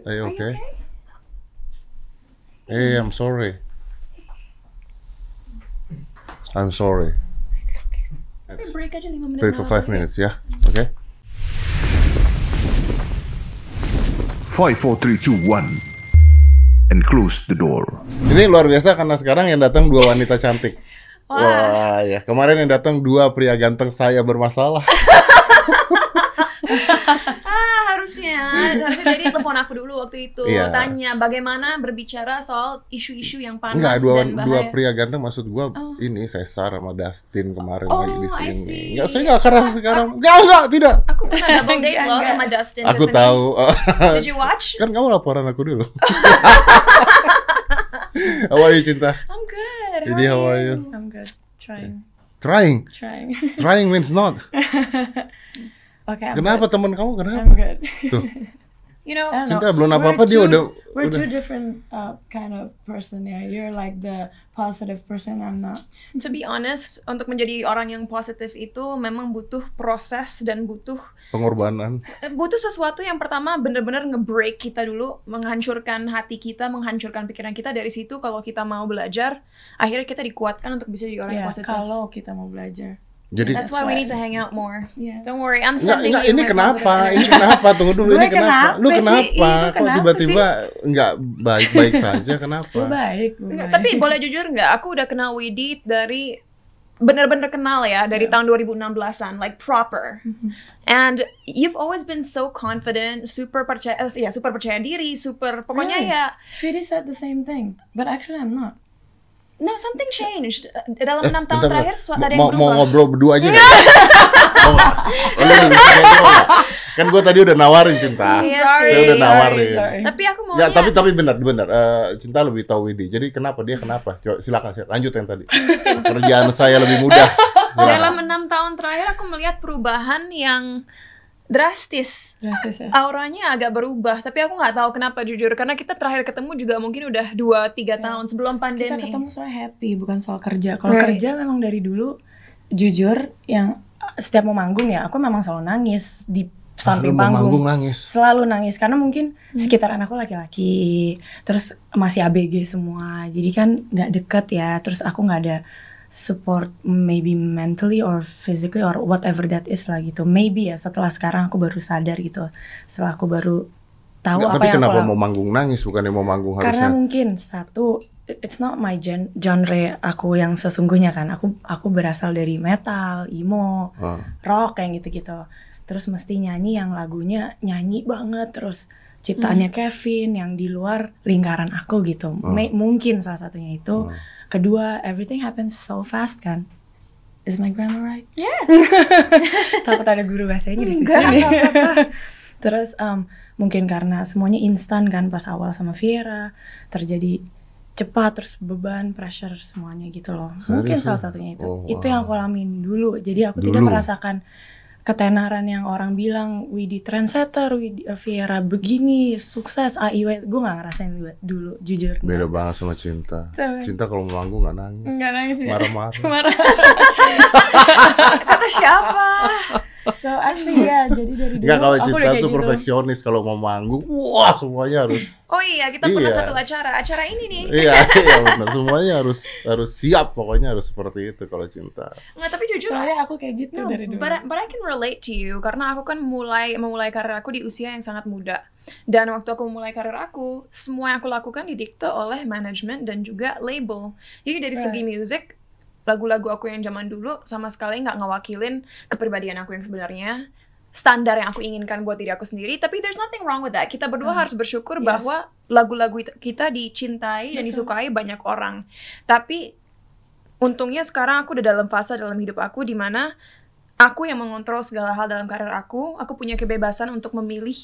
Are you Are you okay? Hey, I'm sorry. I'm sorry. It's okay. Let's break aja 5 menit. break for five minutes, ya. Okay? Five, four, three, two, one, and close the door. Ini luar biasa karena sekarang yang datang dua wanita cantik. Wah. Wah, ya. Kemarin yang datang dua pria ganteng saya bermasalah. Harusnya. Harusnya jadi telepon aku dulu waktu itu. Iya. Tanya bagaimana berbicara soal isu-isu yang panas Enggak, dua, dan bahaya. dua pria ganteng maksud gua Oh. ini Cesar sama Dustin kemarin Oh, lagi di sini. Enggak, saya enggak karena sekarang. Enggak, enggak, tidak. Aku pernah double date loh enggak. sama Dustin. Aku Tiffany. tahu. Did you watch? kan kamu laporan aku dulu. How are you, Cinta? I'm good. Jadi, how are you? I'm good. Trying. Trying. Trying. Trying means not. Okay. I'm Kenapa good. temen kamu I'm kenapa? good. Tuh, You know, Cinta know. belum apa-apa dia two- udah We're udah. two different uh, kind of person. Yeah, you're like the positive person. I'm not. to be honest, untuk menjadi orang yang positif itu memang butuh proses dan butuh pengorbanan. butuh sesuatu yang pertama bener-bener nge-break kita dulu, menghancurkan hati kita, menghancurkan pikiran kita dari situ kalau kita mau belajar, akhirnya kita dikuatkan untuk bisa jadi orang yang Yeah, positif. kalau kita mau belajar. Jadi That's why we need to hang out more. Yeah. Don't worry, I'm Enggak, sending enggak, ini kenapa? Ini kenapa? Tunggu dulu, ini kenapa? kenapa Lu sih? kenapa? Ih, lu Kok kenapa tiba-tiba enggak baik-baik saja? Kenapa? Gue baik. baik. tapi boleh jujur nggak? Aku udah kenal Widi dari bener-bener kenal ya dari tahun 2016an, like proper. And you've always been so confident, super percaya, ya super percaya diri, super pokoknya Really? ya. Fidi said the same thing, but actually I'm not. No, something changed. Eh, Dalam Eh, enam tahun bentar, terakhir suatu mau, ada yang mau, mau berubah. ngobrol berdua aja nggak? Mau nggak? Oh? Kan gue tadi udah nawarin cinta. Iya Sorry. Saya udah nawarin. sorry. Tapi aku mau Ya, tapi tapi benar, benar. Eh, cinta lebih tahu Widi. Jadi kenapa dia kenapa? Coba silakan silakan. lanjut yang tadi. Kerjaan saya lebih mudah. Silakan. dalam enam tahun terakhir aku melihat perubahan yang drastis. Drastis ya. Auranya agak berubah, tapi aku nggak tahu kenapa jujur. Karena kita terakhir ketemu juga mungkin udah 2-3 tahun sebelum Kita pandemi. ketemu soal happy, bukan soal kerja. Kalau Right. kerja memang dari dulu, jujur, yang setiap mau manggung ya, aku memang selalu nangis di Ah, samping panggung. manggung nangis. Selalu nangis karena mungkin sekitaran aku laki-laki, terus masih ABG semua, jadi kan nggak deket ya. Terus aku nggak ada support maybe mentally or physically or whatever that is lah gitu. Maybe ya setelah sekarang aku baru sadar gitu. Setelah aku baru tahu Nggak, apa tapi yang kenapa aku mau manggung nangis bukan yang mau manggung karena harusnya? mungkin satu it's not my gen genre aku yang sesungguhnya kan aku aku berasal dari metal emo Ah. rock kayak gitu-gitu terus mesti nyanyi yang lagunya nyanyi banget terus ciptaannya Kevin yang di luar lingkaran aku gitu May- mungkin salah satunya itu Hmm. Kedua everything happens so fast kan is my grammar right Yeah. takut ada guru bahasa Inggris di Enggak, sini. Terus um, mungkin karena semuanya instan kan pas awal sama Viera terjadi cepat terus beban pressure semuanya gitu loh. Mungkin Serius salah lu? satunya itu. Oh, itu wow. yang aku alamin dulu. Jadi aku tidak Dulu. merasakan ketenaran yang orang bilang Widi trendsetter, Widi uh, Viera begini, sukses, AIW. Gue gak ngerasain dulu, dulu jujur. Beda banget sama cinta. Sama. Cinta kalau manggung nggak nangis. Enggak nangis ya. Marah-marah. Marah. Kata siapa? So actually ya, jadi dari dulu Enggak kalau aku cinta udah kayak tuh gitu. perfeksionis kalau mau manggung, wah semuanya harus Oh iya, kita pernah Iya. satu acara. Acara ini nih. iya iya benar semuanya harus harus siap pokoknya harus seperti itu kalau cinta. Nggak, tapi jujur Soalnya aku kayak gitu No, dari dulu. but, I- but I can relate to you karena aku kan mulai memulai karir aku di usia yang sangat muda. Dan waktu aku memulai karir aku, semua yang aku lakukan didikte oleh manajemen dan juga label. Jadi dari segi Right. music, lagu-lagu aku yang zaman dulu sama sekali nggak ngewakilin kepribadian aku yang sebenarnya standar yang aku inginkan buat diri aku sendiri tapi there's nothing wrong with that kita berdua harus bersyukur Yes. bahwa lagu-lagu it- kita dicintai dan Betul. disukai banyak orang tapi untungnya sekarang aku udah dalam fase dalam hidup aku di mana aku yang mengontrol segala hal dalam karir aku. Aku punya kebebasan untuk memilih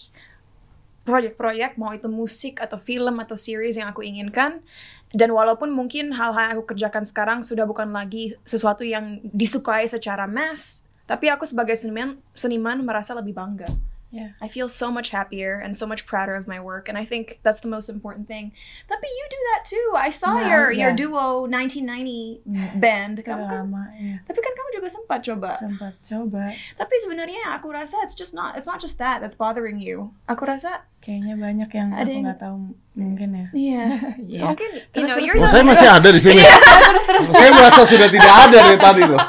proyek-proyek, mau itu musik atau film atau series yang aku inginkan. Dan walaupun mungkin hal-hal yang aku kerjakan sekarang sudah bukan lagi sesuatu yang disukai secara mass, tapi aku sebagai seniman, seniman merasa lebih bangga Yeah. I feel so much happier and so much prouder of my work, and I think that's the most important thing. Tapi you do that too. I saw Nah, your your yeah. duo 1990 Mm. band. Kamu kan, lama ya. tapi kan kamu juga sempat coba. Sempat coba. Tapi sebenarnya aku rasa it's just not it's not just that that's bothering you. Aku rasa Kayaknya banyak yang Ada aku yang- nggak tahu mungkin ya. iya. Iya. Mungkin you know terus- you're Oh, saya masih ada di sini. saya merasa sudah tidak ada dari tadi loh.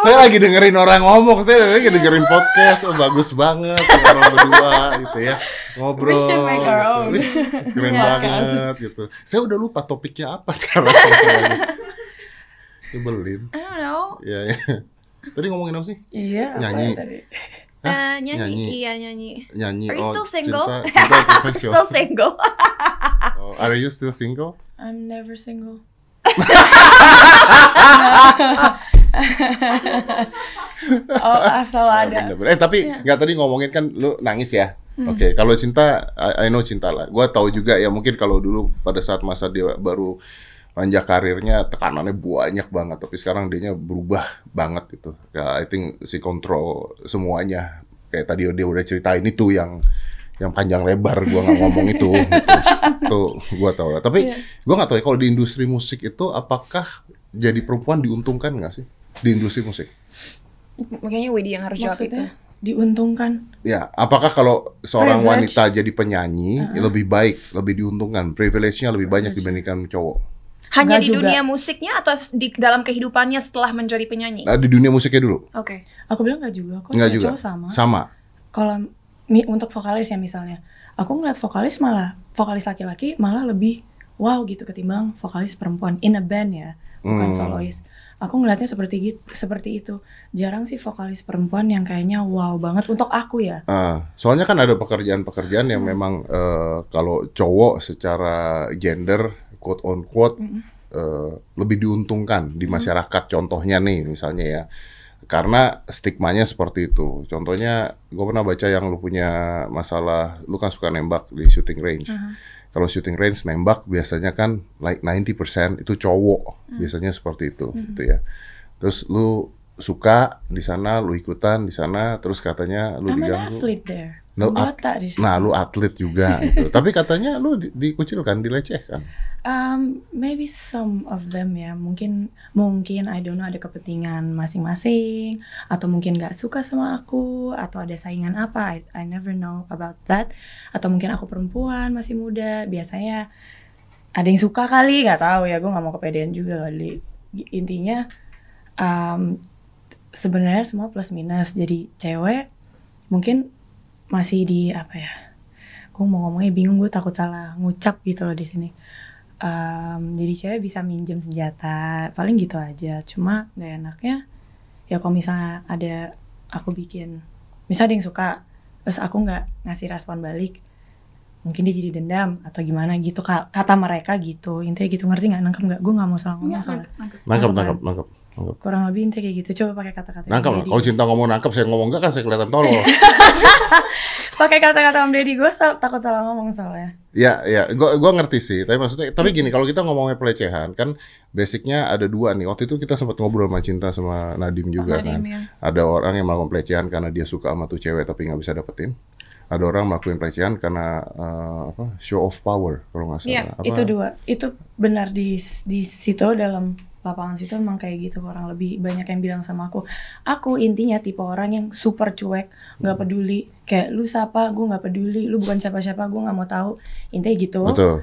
Saya lagi dengerin orang ngomong, saya lagi dengerin podcast, oh bagus banget orang berdua gitu ya ngobrol. We should make our own. Keren Podcast. banget gitu. Saya udah lupa topiknya apa sekarang. Nyebelin. I don't know. Ya, ya. Tadi ngomongin apa sih? Iya. Nyanyi. tadi? Hah? Eh, nyanyi. Nyanyi. Iya nyanyi. Nyanyi. Are you oh, still single? Cinta, cinta. Still single. Oh, are you still single? I'm never single. oh asal Ya, ada. bener, bener. Eh tapi nggak tadi ngomongin kan lu nangis ya. Oke, kalau cinta, I, I know cinta lah. Gua tahu juga ya mungkin kalau dulu pada saat masa dia baru panjang karirnya tekanannya banyak banget, tapi sekarang dia berubah banget gitu. Ya, I think si kontrol semuanya. Kayak tadi dia udah ceritain itu yang yang panjang lebar gua nggak ngomong itu gitu. tuh gua tahu lah tapi gua nggak tahu ya kalau di industri musik itu apakah jadi perempuan diuntungkan nggak sih di industri musik Makanya Widi yang harus jawab itu. Diuntungkan. Ya, apakah kalau seorang Privilege. wanita jadi penyanyi lebih baik, lebih diuntungkan, privilege-nya lebih banyak dibandingkan cowok? Hanya Nggak di juga. dunia musiknya atau di dalam kehidupannya setelah menjadi penyanyi? Nah, di dunia musiknya dulu? Oke. Aku bilang nggak juga. Kok Nggak juga? sama. Sama? Kalau mi- untuk vokalis ya misalnya, aku ngeliat vokalis malah vokalis laki-laki malah lebih wow gitu ketimbang vokalis perempuan in a band ya, bukan Hmm. solois. Aku ngeliatnya seperti gitu, seperti itu. Jarang sih vokalis perempuan yang kayaknya wow banget untuk aku ya. Ah, soalnya kan ada pekerjaan-pekerjaan yang memang eh, kalau cowok secara gender, quote on quote, Mm-mm. eh, lebih diuntungkan di masyarakat. Contohnya nih, misalnya ya, karena stigmanya seperti itu. Contohnya, gue pernah baca yang lu punya masalah, lu kan suka nembak di shooting range. Aha. Kalau shooting range nembak biasanya kan like 90% itu cowok, biasanya seperti itu, gitu ya. Terus lu suka di sana, lu ikutan di sana, terus katanya lu I'm an diganggu. athlete there. Nah, lu atlet juga gitu. Tapi katanya lu di- dikucilkan, dilecehkan. Um, maybe some of them ya, mungkin mungkin I don't know ada kepentingan masing-masing atau mungkin nggak suka sama aku atau ada saingan apa, I, I never know about that. Atau mungkin aku perempuan masih muda, biasanya ada yang suka kali, nggak tahu ya, gue nggak mau kepedean juga kali. Intinya um, sebenarnya semua plus minus. Jadi cewek mungkin masih di apa ya? Gue mau ngomongnya bingung, gue takut salah ngucap gitu loh di sini. Um, jadi cewek bisa minjem senjata, paling gitu aja. Cuma nggak enaknya ya kalau misalnya ada aku bikin, misalnya ada yang suka, terus aku nggak ngasih respon balik, mungkin dia jadi dendam atau gimana gitu Ka- kata mereka gitu. Intinya gitu ngerti nggak? Nangkep nggak? Gue nggak mau salah ngomong soalnya. Nangkap, Nangkep, nangkap, nangkap. Nangkap. kurang lebih intinya kayak gitu coba pakai kata-kata Nangkap lah. Kalau cinta ngomong nangkap, saya ngomong enggak kan saya kelihatan tolol. pakai kata-kata Om Deddy gue sal- takut salah ngomong soalnya Ya, ya, gua gua ngerti sih. Tapi maksudnya, tapi gini, kalau kita ngomongnya pelecehan, kan basicnya ada dua nih. Waktu itu kita sempat ngobrol sama Cinta sama Nadim juga Nadim, kan. ya. Ada orang yang melakukan pelecehan karena dia suka sama tuh cewek tapi nggak bisa dapetin. Ada orang melakukan pelecehan karena eh, apa show of power kalau nggak salah. Iya, itu dua itu benar di di situ dalam lapangan situ emang kayak gitu kurang lebih banyak yang bilang sama aku aku intinya tipe orang yang super cuek nggak peduli kayak lu siapa? Gue nggak peduli lu bukan siapa-siapa gue nggak mau tahu. Intinya gitu. Betul.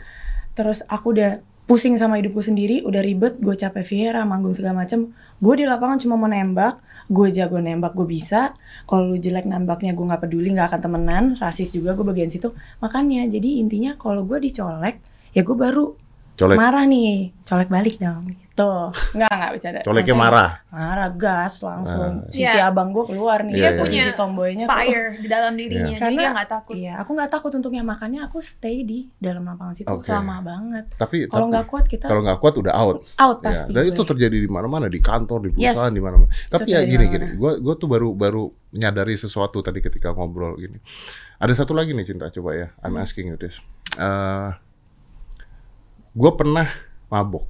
terus aku udah pusing sama hidupku sendiri udah ribet gue capek Viera manggung segala macem. Gue di lapangan cuma mau nembak gue jago nembak gue bisa. Kalau lu jelek nembaknya gue nggak peduli nggak akan temenan rasis juga gue bagian situ. Makanya jadi intinya kalau gue dicolek ya gue baru Colek, marah nih colek balik dong gitu nggak nggak bercanda coleknya marah. marah gas langsung sisi Iya. abang gue keluar nih Iya, gitu, iya, sisi iya. tomboynya tuh. Fire di dalam dirinya. Jadi Karena- dia nggak takut. Iya, aku nggak takut untungnya makanya aku stay di dalam lapangan situ Oke. lama banget. Tapi Kalau nggak kuat kita kalau nggak kuat udah out. out Ya, pasti. dan gue. itu terjadi di mana-mana di kantor, di Yes. perusahaan, di mana-mana. Tapi ya terjadi gini di gini, gue gue tuh baru baru menyadari sesuatu tadi ketika ngobrol gini. Ada satu lagi nih cinta coba ya, I'm Hmm. asking you this. Eh, gue pernah mabok,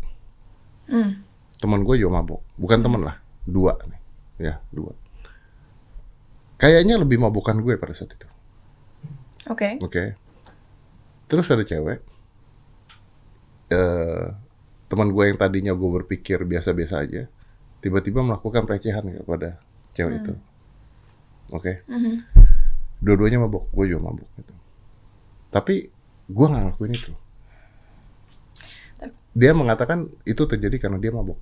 Hmm. teman gue juga mabok, bukan temen lah, dua nih, ya dua. Kayaknya lebih mabokan gue pada saat itu. Oke. Oke. Terus ada cewek. eh teman gue yang tadinya gue berpikir biasa-biasa aja, tiba-tiba melakukan pelecehan kepada cewek itu. Oke. Mhm. Dua-duanya mabuk, gue juga mabuk gitu. Tapi gue nggak ngelakuin itu. Dia mengatakan itu terjadi karena dia mabuk.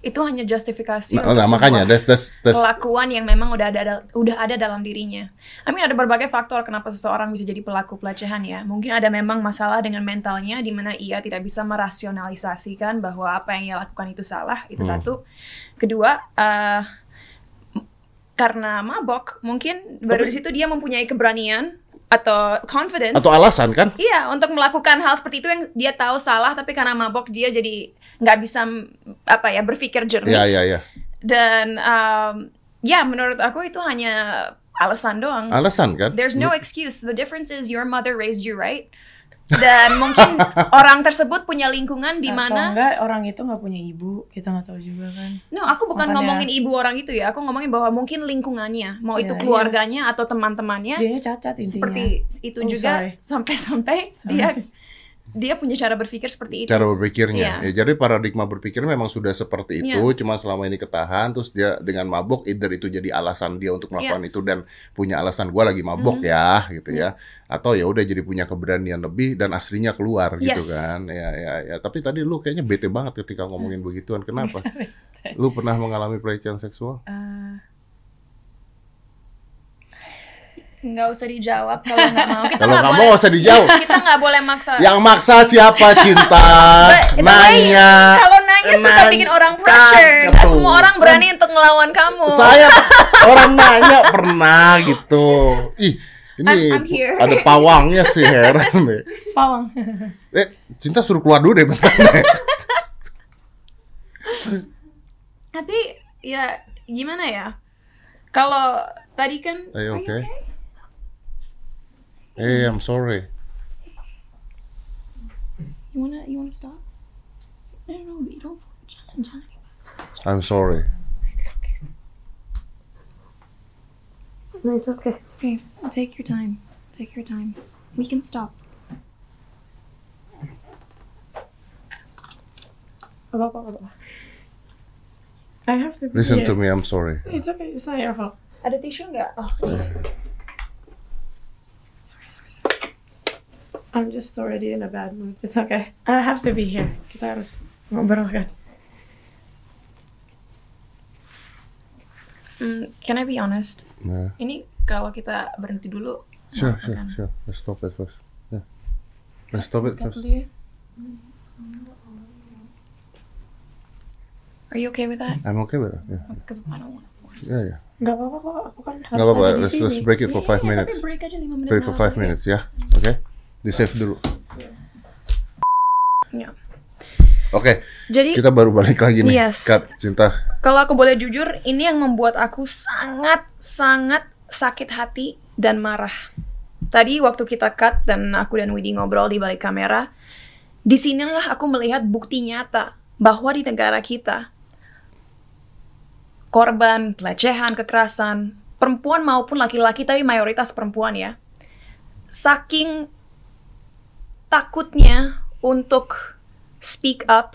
Itu hanya justifikasi Nah, untuk nah, makanya, that's, that's, that's, kelakuan yang memang udah ada udah ada dalam dirinya. I mean ada berbagai faktor kenapa seseorang bisa jadi pelaku pelecehan ya. Mungkin ada memang masalah dengan mentalnya di mana ia tidak bisa merasionalisasikan bahwa apa yang ia lakukan itu salah. Itu Hmm. satu. Kedua, eh, m- karena mabok, mungkin baru Tapi- di situ dia mempunyai keberanian atau confidence. atau alasan kan? Iya, untuk melakukan hal seperti itu yang dia tahu salah, tapi karena mabok dia jadi nggak bisa apa ya berpikir jernih. Iya, iya, iya. Dan um, ya menurut aku itu hanya alasan doang. Alasan kan? There's no excuse. The difference is your mother raised you right. Dan mungkin orang tersebut punya lingkungan di Atau mana enggak orang itu nggak punya ibu, kita nggak tahu juga kan. No, aku bukan Makanya- ngomongin ibu orang itu ya. Aku ngomongin bahwa mungkin lingkungannya, mau itu Iya, keluarganya atau teman-temannya Dianya cacat intinya. seperti itu Oh, juga sampai-sampai dia dia punya cara berpikir seperti itu. cara berpikirnya. Iya. Ya, jadi paradigma berpikir memang sudah seperti itu, Iya. cuma selama ini ketahan terus dia dengan mabok either itu jadi alasan dia untuk melakukan Iya. itu dan punya alasan gua lagi mabok Mhm. ya gitu ya. Atau ya udah jadi punya keberanian lebih dan aslinya keluar gitu Yes. kan. Ya ya ya, tapi tadi lu kayaknya bete banget ketika ngomongin begituan. Kenapa? lu pernah mengalami pelecehan seksual? Eh, Nggak usah dijawab kalau nggak mau. Kita Kalau nggak mau, nggak usah dijawab. Kita nggak boleh maksa. Yang maksa siapa cinta? But Nanya. Kalau nanya suka Nanya. bikin orang pressure. Nggak semua orang berani untuk ngelawan kamu. Saya orang nanya pernah gitu. Ih, ini I'm- I'm here. ada pawangnya sih heran deh. pawang. Eh, cinta suruh keluar dulu deh bentar deh. Tapi ya gimana ya? Kalau tadi kan you okay? Hey, I'm sorry. You wanna you wanna stop? I don't know, but you don't jangan jangan. I'm sorry. It's okay. No, it's okay. It's okay. Take your time. Take your time. We can stop. I have to be Listen here. to me, I'm sorry. It's okay, it's not your fault. Ada tisu nggak? Oh, I'm just already in a bad mood. It's okay. I have to be here. Kita harus ngobrol kan. Mm, can I be honest? Yeah. Ini kalau kita berhenti dulu. Sure, sure, sure. Let's stop it first. Yeah. Let's stop it first. Are you okay with that? I'm okay with that. Yeah, Because I don't want to force. yeah, yeah. Gak apa-apa kok. Aku kan harus Nggak apa-apa. Let's let's break it for Iya, five iya, minutes. Break aja 5 menit. Break for five minutes, ya. Oke. Di save dulu. Iya. Oke, Jadi kita baru balik lagi nih. Yes. Kat, cinta. Kalau aku boleh jujur, ini yang membuat aku sangat-sangat sakit hati dan marah. Tadi waktu kita cut dan aku dan Widi ngobrol di balik kamera, di sinilah aku melihat bukti nyata bahwa di negara kita korban pelecehan, kekerasan, perempuan maupun laki-laki tapi mayoritas perempuan ya. Saking takutnya untuk speak up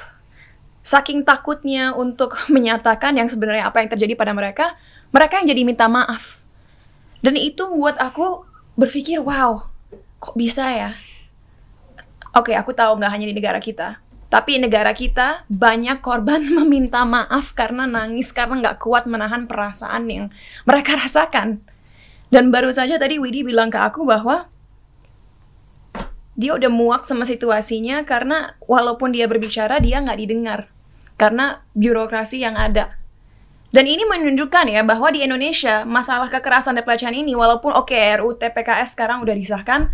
saking takutnya untuk menyatakan yang sebenarnya apa yang terjadi pada mereka, mereka yang jadi minta maaf. Dan itu buat aku berpikir, wow, kok bisa ya? Oke, aku tahu nggak hanya di negara kita, tapi negara kita banyak korban meminta maaf karena nangis karena nggak kuat menahan perasaan yang mereka rasakan. Dan baru saja tadi Widi bilang ke aku bahwa dia udah muak sama situasinya karena walaupun dia berbicara dia nggak didengar karena birokrasi yang ada. Dan ini menunjukkan ya bahwa di Indonesia masalah kekerasan dan pelecehan ini walaupun oke RUU TPKS sekarang udah disahkan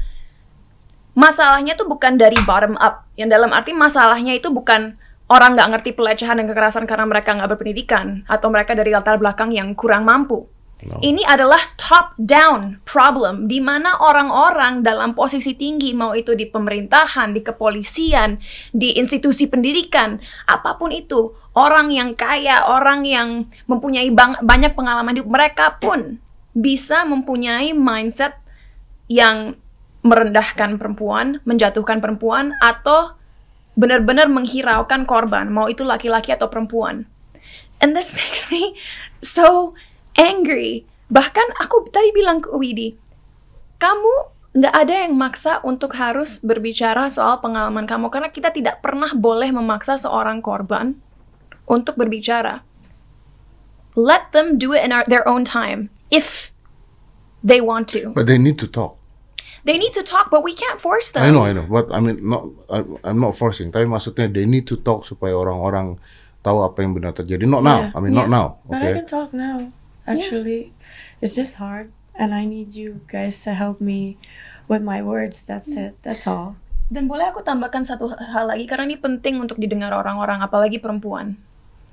masalahnya tuh bukan dari bottom up. Yang dalam arti masalahnya itu bukan orang nggak ngerti pelecehan dan kekerasan karena mereka nggak berpendidikan atau mereka dari latar belakang yang kurang mampu. No. Ini adalah top down problem di mana orang-orang dalam posisi tinggi mau itu di pemerintahan, di kepolisian, di institusi pendidikan, apa pun itu, orang yang kaya, orang yang mempunyai bang- banyak pengalaman hidup mereka pun bisa mempunyai mindset yang merendahkan perempuan, menjatuhkan perempuan, atau benar-benar menghiraukan korban, mau itu laki-laki atau perempuan. And this makes me so angry. Bahkan aku tadi bilang ke Widi, kamu nggak ada yang maksa untuk harus berbicara soal pengalaman kamu karena kita tidak pernah boleh memaksa seorang korban untuk berbicara. Let them do it in our, their own time if they want to. But they need to talk. They need to talk, but we can't force them. I know, I know. But I mean, not, I, I'm not forcing. Tapi maksudnya they need to talk supaya orang-orang tahu apa yang benar terjadi. Not now. Yeah. I mean, not Yeah. now. But I Okay. can talk now. Actually, it's just hard, and I need you guys to help me with my words. That's it. That's all. Dan boleh aku tambahkan satu hal lagi karena ini penting untuk didengar orang-orang, apalagi perempuan.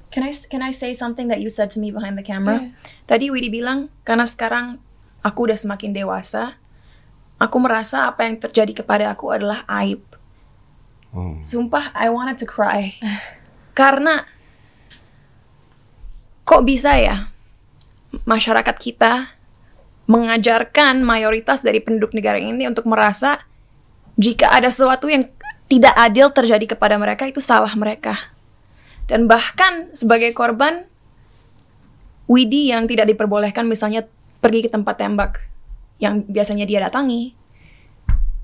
Can I can I say something that you said to me behind the camera? Tadi Widi bilang karena sekarang aku udah semakin dewasa, aku merasa apa yang terjadi kepada aku adalah aib. Hmm. Sumpah, I wanted to cry. Karena kok bisa ya masyarakat kita mengajarkan mayoritas dari penduduk negara ini untuk merasa jika ada sesuatu yang tidak adil terjadi kepada mereka itu salah mereka. Dan bahkan sebagai korban Widi yang tidak diperbolehkan misalnya pergi ke tempat tembak yang biasanya dia datangi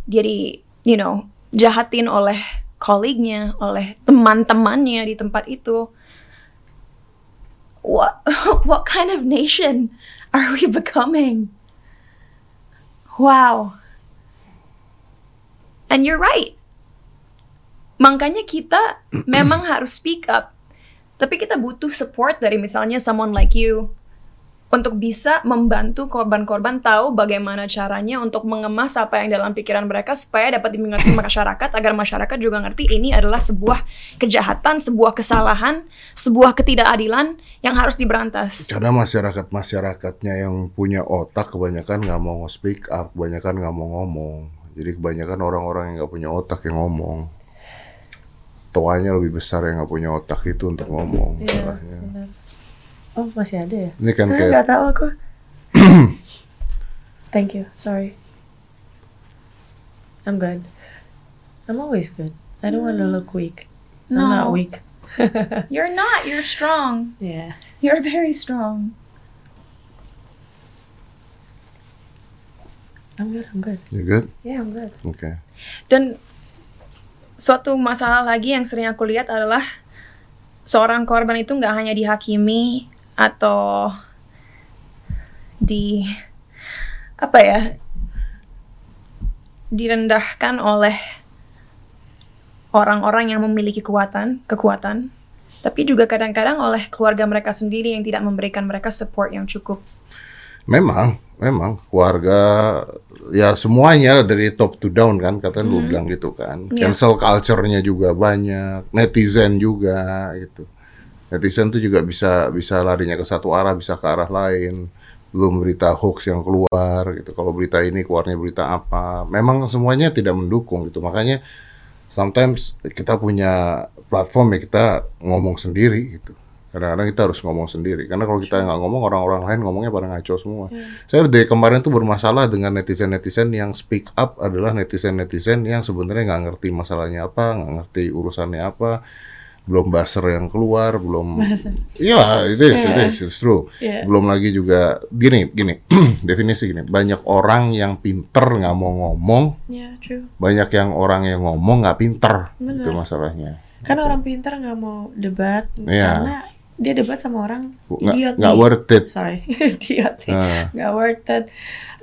dia di you know jahatin oleh kolegnya oleh teman-temannya di tempat itu what what kind of nation are we becoming? Wow. And you're right. Makanya kita memang harus speak up. Tapi kita butuh support dari misalnya someone like you untuk bisa membantu korban-korban tahu bagaimana caranya untuk mengemas apa yang dalam pikiran mereka supaya dapat dimengerti masyarakat agar masyarakat juga ngerti ini adalah sebuah kejahatan, sebuah kesalahan, sebuah ketidakadilan yang harus diberantas. Karena masyarakat masyarakatnya yang punya otak kebanyakan nggak mau speak up, kebanyakan nggak mau ngomong. Jadi kebanyakan orang-orang yang nggak punya otak yang ngomong. Tuanya lebih besar yang nggak punya otak itu untuk ngomong. Iya, salahnya. benar. Oh, masih ada ya? Ini kan Ah, kayak Nggak tahu aku. Thank you. Sorry. I'm good. I'm always good. I don't want to look weak. I'm not No. weak. You're not, you're strong. Yeah. You're very strong. I'm good. I'm good. you good? Yeah, I'm good. Oke. Dan suatu masalah lagi yang sering aku lihat adalah seorang korban itu nggak hanya dihakimi atau di apa ya direndahkan oleh orang-orang yang memiliki kekuatan kekuatan tapi juga kadang-kadang oleh keluarga mereka sendiri yang tidak memberikan mereka support yang cukup Memang, memang keluarga ya semuanya dari top to down kan katanya lu bilang gitu kan. Iya. Cancel culture-nya juga banyak, netizen juga gitu. Netizen tuh juga bisa bisa larinya ke satu arah, bisa ke arah lain. Belum berita hoax yang keluar gitu. Kalau berita ini keluarnya berita apa. Memang semuanya tidak mendukung gitu. Makanya sometimes kita punya platform ya kita ngomong sendiri gitu. Kadang-kadang kita harus ngomong sendiri. Karena kalau kita nggak ngomong, orang-orang lain ngomongnya pada ngaco semua. Saya dari kemarin tuh bermasalah dengan netizen-netizen yang speak up adalah netizen-netizen yang sebenarnya nggak ngerti masalahnya apa, nggak ngerti urusannya apa, belum buzzer yang keluar, belum. Iya, itu is, Iya. it is, it's true. Iya. Belum lagi juga gini, gini, definisi gini. Banyak orang yang pinter nggak mau ngomong, Yeah, true. banyak yang orang yang ngomong nggak pinter. Benar. Itu masalahnya. Karena orang pintar nggak mau debat Iya. karena dia debat sama orang Nggak idiot nggak worth it. Sorry, idiot. Nah. nggak worth it.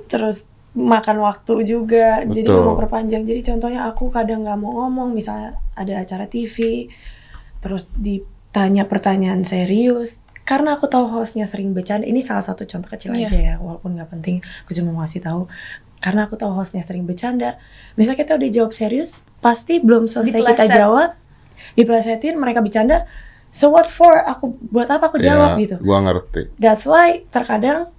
Terus makan waktu juga, jadi Betul. nggak mau perpanjang. Jadi contohnya aku kadang nggak mau ngomong, misalnya ada acara TV, terus ditanya pertanyaan serius. Karena aku tahu hostnya sering bercanda, ini salah satu contoh kecil Iya. aja ya, walaupun nggak penting. Aku cuma mau kasih tahu. Karena aku tahu hostnya sering bercanda. Misalnya kita udah jawab serius, pasti belum selesai kita Dipleset. jawab, diplesetin, mereka bercanda. So what for? Aku buat apa aku jawab Ya, gitu? Gua ngerti. That's why terkadang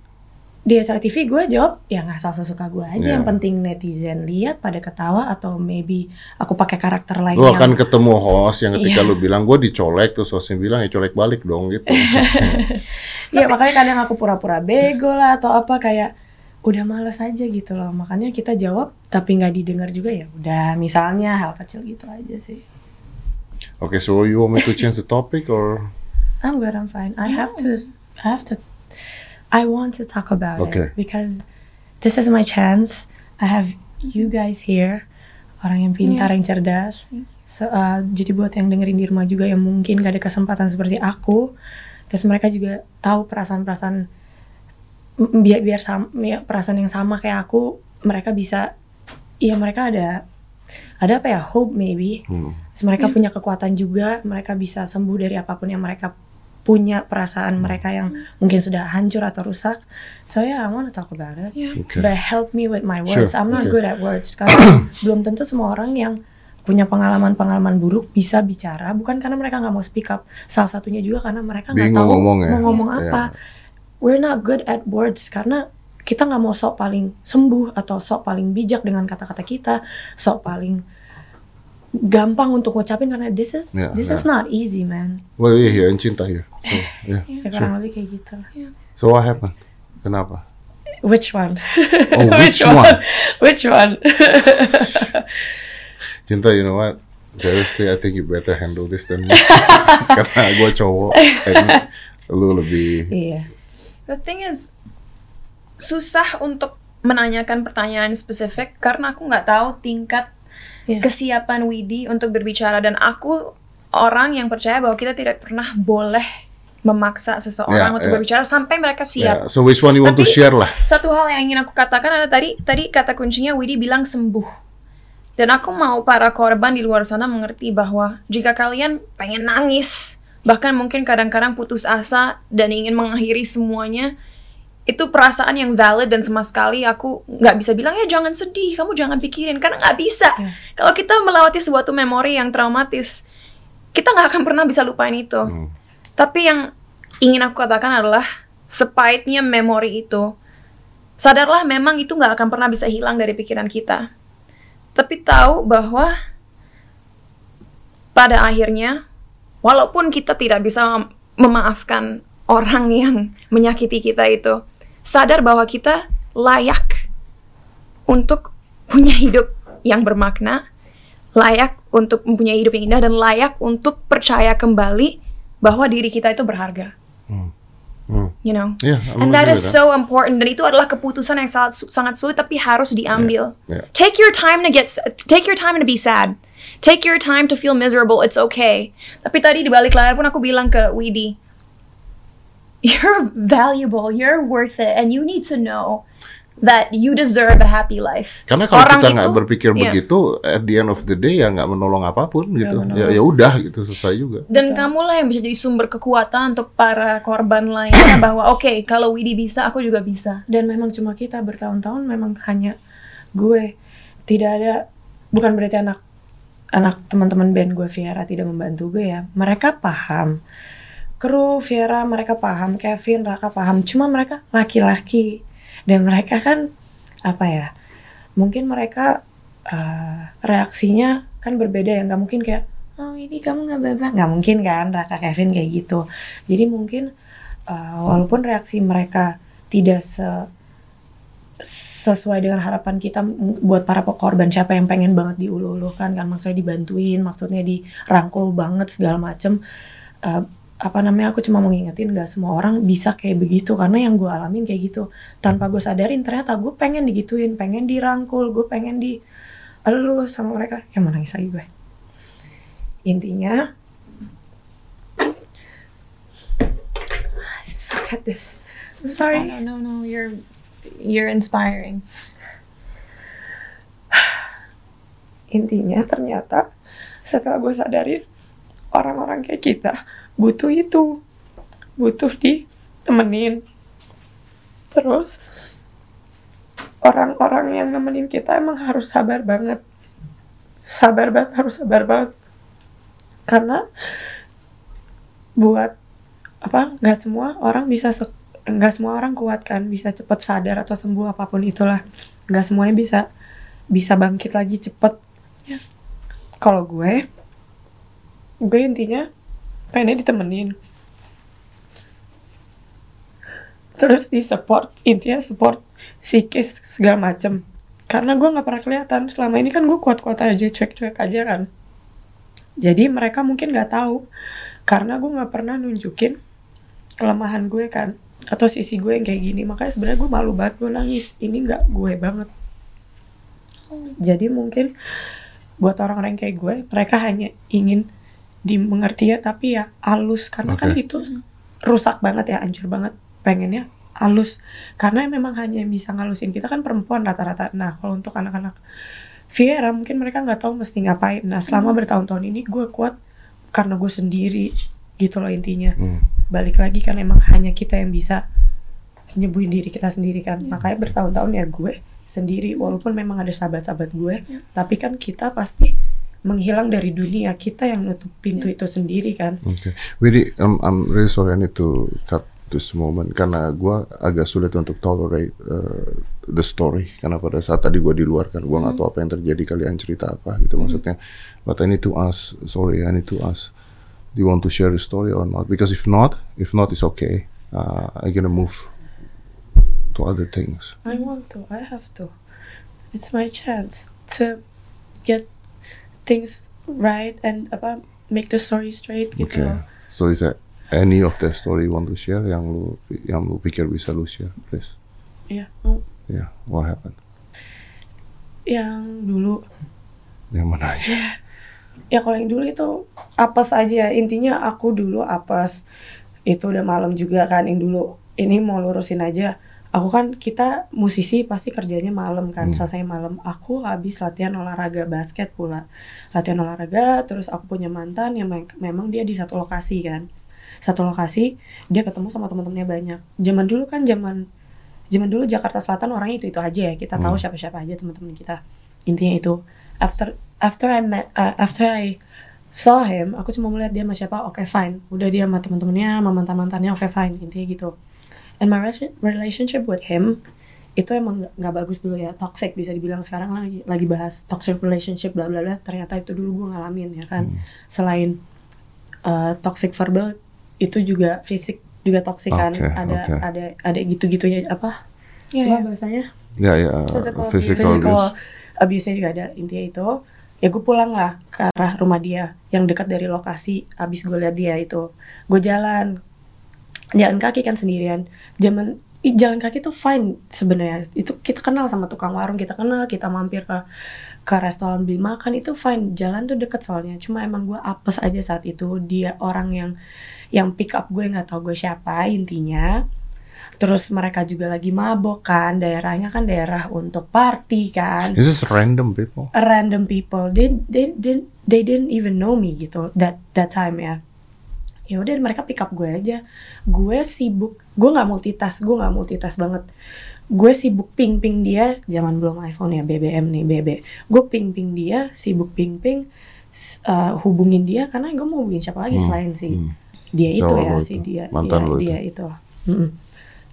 di acara TV gue jawab ya nggak asal sesuka gue aja Yeah. yang penting netizen lihat pada ketawa atau maybe aku pakai karakter lain Lu yang akan ketemu host yang ketika Iya. lu bilang gue dicolek terus hostnya bilang ya colek balik dong gitu. ya makanya kadang aku pura-pura bego lah atau apa kayak udah males aja gitu loh makanya kita jawab tapi nggak didengar juga ya udah misalnya hal kecil gitu aja sih Okay, so you want me to change the topic or I'm good I'm fine I have to I have to I want to talk about Okay. it because this is my chance. I have you guys here orang yang pintar yang cerdas. So, uh, jadi buat yang dengerin di rumah juga yang mungkin gak ada kesempatan seperti aku terus mereka juga tahu perasaan-perasaan biar biar sama ya, perasaan yang sama kayak aku mereka bisa ya mereka ada ada apa ya? Hope maybe. Hmm. Terus mereka punya kekuatan juga mereka bisa sembuh dari apa pun yang mereka punya perasaan mereka yang mungkin sudah hancur atau rusak. So yeah I wanna talk about it. Yeah. Okay. but help me with my Sure, words. I'm not okay. good at words. Karena belum tentu semua orang yang punya pengalaman-pengalaman buruk bisa bicara. Bukan karena mereka nggak mau speak up. Salah satunya juga karena mereka nggak tahu ngomong ya. mau ngomong apa. We're not good at words karena kita nggak mau sok paling sembuh atau sok paling bijak dengan kata-kata kita sok paling gampang untuk ngucapin karena this is Iya, this iya. is not easy man Well, yeah, here in Cinta here. So, yeah. ya kurang lebih kayak gitu So what happened? Kenapa? which one Oh, which one? which one Cinta, you know what? Seriously, I think you better handle this than me. Karena gue cowok, and lu lebih iya The thing is, susah untuk menanyakan pertanyaan spesifik karena aku nggak tahu tingkat Iya. kesiapan Widi untuk berbicara dan aku orang yang percaya bahwa kita tidak pernah boleh memaksa Ya, seseorang untuk ya. berbicara sampai mereka Yeah, siap. so which one you want to Tapi- share lah? Satu hal yang ingin aku katakan adalah tadi tadi kata kuncinya Widi bilang sembuh. Dan aku mau para korban di luar sana mengerti bahwa jika kalian pengen nangis, bahkan mungkin kadang-kadang putus asa dan ingin mengakhiri semuanya, itu perasaan yang valid dan sama sekali aku nggak bisa bilang ya jangan sedih, kamu jangan pikirin karena nggak bisa. Ya. Kalau kita melewati suatu memori yang traumatis, kita nggak akan pernah bisa lupain itu. Hmm. Tapi yang ingin aku katakan adalah sepahitnya memori itu, sadarlah memang itu nggak akan pernah bisa hilang dari pikiran kita. Tapi tahu bahwa pada akhirnya, walaupun kita tidak bisa mem- memaafkan orang yang menyakiti kita itu, sadar bahwa kita layak untuk punya hidup yang bermakna, layak untuk mempunyai hidup yang indah, dan layak untuk percaya kembali bahwa diri kita itu berharga. Hmm. You know? Yeah, I'm And that is with so important. Dan itu adalah keputusan yang sangat sangat sulit tapi harus diambil. Yeah, yeah. Take your time to get take your time to be sad. Take your time to feel miserable. It's okay. Tapi tadi di balik layar pun aku bilang ke Widi, you're valuable, you're worth it, and you need to know that you deserve a happy life. Karena kalau Orang kita nggak berpikir iya. begitu, at the end of the day ya nggak menolong apa pun gitu. menolong. Ya ya udah gitu selesai juga. Dan kamulah yang bisa jadi sumber kekuatan untuk para korban lainnya bahwa oke kalau Widi bisa aku juga bisa. dan memang cuma kita bertahun-tahun memang hanya gue tidak ada bukan berarti anak anak teman-teman band gue Viera tidak membantu gue ya mereka paham kru Viera mereka paham Kevin Raka paham. Cuma mereka laki-laki. Dan mereka kan apa ya mungkin mereka uh, reaksinya kan berbeda ya. Nggak mungkin kayak oh ini kamu nggak bebas nggak mungkin kan Raka Kevin kayak gitu. Jadi mungkin uh, walaupun reaksi mereka tidak se sesuai dengan harapan kita buat para korban siapa yang pengen banget diulu-ulukan kan maksudnya dibantuin maksudnya dirangkul banget segala macem Uh, apa namanya aku cuma mau ngingetin gak semua orang bisa kayak begitu karena yang gue alamin kayak gitu. Tanpa gue sadarin ternyata gue pengen digituin pengen dirangkul gue pengen di elus sama mereka. Yang mau nangis lagi gue. Intinya I suck at this. I'm sorry. No, no, no, you're you're inspiring. intinya ternyata setelah gue sadarin orang-orang kayak kita butuh itu. Butuh ditemenin. Terus orang-orang yang nemenin kita emang harus sabar banget. Sabar banget harus sabar banget. Karena buat apa nggak semua orang bisa se- nggak semua orang kuat kan bisa cepet sadar atau sembuh apa pun itulah. Nggak semuanya bisa bisa bangkit lagi cepet. Kalau gue gue intinya pengennya ditemenin. Terus di support intinya support psikis segala macem. Karena gue nggak pernah kelihatan. Selama ini kan gue kuat-kuat aja cuek-cuek aja kan. Jadi mereka mungkin nggak tahu. Karena gue nggak pernah nunjukin kelemahan gue kan atau sisi gue yang kayak gini. Makanya sebenarnya gue malu banget gue nangis. Ini nggak gue banget. Jadi mungkin buat orang-orang kayak gue mereka hanya ingin dimengerti ya tapi ya halus. Karena kan Oke. itu rusak banget ya hancur banget pengennya halus. Karena memang hanya yang bisa ngalusin kita kan perempuan rata-rata. Nah kalau untuk anak-anak Viera mungkin mereka nggak tahu mesti ngapain. Nah selama bertahun-tahun ini gue kuat karena gue sendiri gitu loh intinya. Hmm. balik lagi kan emang hanya kita yang bisa nyembuhin diri kita sendiri kan. Makanya bertahun-tahun ya gue sendiri walaupun memang ada sahabat-sahabat gue tapi kan kita pasti menghilang dari dunia kita yang nutup pintu itu sendiri kan Oke, Widi, I'm, I'm really sorry I need to cut this moment karena gua agak sulit untuk tolerate uh, the story karena pada saat tadi gua di luar kan gua nggak tahu apa yang terjadi kalian cerita apa gitu maksudnya. But I need to ask, sorry, I need to ask, do you want to share the story or not? Because if not, if not, it's okay. Uh, I'm gonna move to other things. I want to I have to it's my chance to get things right and apa make the story straight gitu Okay. So is there any of the story you want to share yang lu yang lu pikir bisa lu share, please? Iya, mau Yeah, what happened? yang dulu. Yang mana aja? ya kalau yang dulu itu apes aja. Intinya aku dulu apes. Itu udah malam juga kan yang dulu. Ini mau lurusin aja aku kan kita musisi pasti kerjanya malam kan Hmm. selesai malam. Aku habis latihan olahraga basket pula. Latihan olahraga terus aku punya mantan yang me- memang dia di satu lokasi kan. Satu lokasi dia ketemu sama teman-temannya banyak. Zaman dulu kan zaman zaman dulu Jakarta Selatan orangnya itu itu aja ya. Kita tahu Hmm. siapa-siapa aja teman-teman kita. Intinya itu. After after I met uh, after I saw him aku cuma melihat dia sama siapa oke fine. Udah dia sama teman-temannya sama mantan mantannya oke fine. Intinya gitu and my rela- relationship with him itu emang nggak- bagus dulu ya. Toxic bisa dibilang sekarang lagi lagi bahas toxic relationship bla bla bla. Ternyata itu dulu gue ngalamin ya kan? Selain uh, toxic verbal itu juga fisik juga toxic kan? Ada oke. ada ada gitu gitunya apa Iya, apa iya. bahasanya? Ya ya, Physical physical, abuse. physical abuse. abuse-nya juga ada intinya itu. Ya gue pulang lah ke arah rumah dia yang dekat dari lokasi abis gue lihat dia itu. Gue jalan jalan kaki kan sendirian. Jaman ih, jalan kaki tuh fine sebenarnya. Itu kita kenal sama tukang warung kita kenal kita mampir ke ke restoran beli makan itu fine. Jalan tuh deket soalnya. Cuma emang gue apes aja saat itu. Dia orang yang yang pick up gue nggak tahu gue siapa intinya. Terus mereka juga lagi mabok kan. Daerahnya kan daerah untuk party kan. This is random people. random people. They they they, they didn't even know me gitu. That that time ya ya udah mereka pick up gue aja. Gue sibuk gue nggak multitask gue nggak multitask banget. Gue sibuk ping ping dia zaman belum iPhone ya BBM nih BB gue ping ping dia sibuk ping ping uh, hubungin dia karena gue mau hubungin siapa lagi Hmm, selain si hmm. dia itu ya si itu, dia mantan ya, lo dia itu. Mm-mm.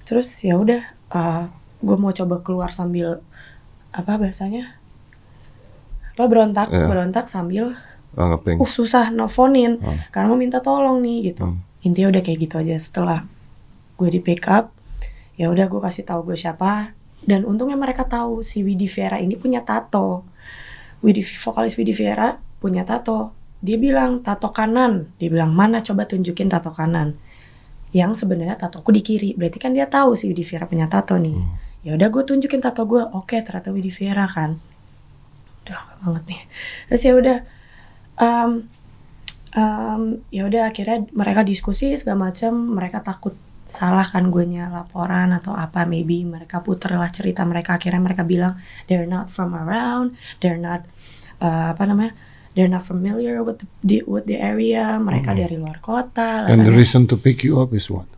terus ya udah uh, gue mau coba keluar sambil apa bahasanya? Apa berontak Iya. berontak sambil Ngeping. uh susah nelfonin. Hmm. karena mau minta tolong nih gitu. Hmm. intinya udah kayak gitu aja. Setelah gue di pick up ya udah gue kasih tahu gue siapa. Dan untungnya mereka tahu si Widi Vera ini punya tato. Widi vokalis Widi Vera punya tato. Dia bilang tato kanan. Dia bilang mana? Coba tunjukin tato kanan. Yang sebenarnya tatoku di kiri. Berarti kan dia tahu si Widi Vera punya tato nih. Ya udah gue tunjukin tato gue. Oke ternyata Widi Vera kan. Udah banget nih. Terus ya udah um, um, ya udah akhirnya mereka diskusi segala macam mereka takut salah kan gue laporan atau apa maybe mereka puter lah cerita mereka. Akhirnya mereka bilang they're not from around. They're not uh, apa namanya they're not familiar with the, with the area. Mereka dari luar kota And the reason to pick you up is what?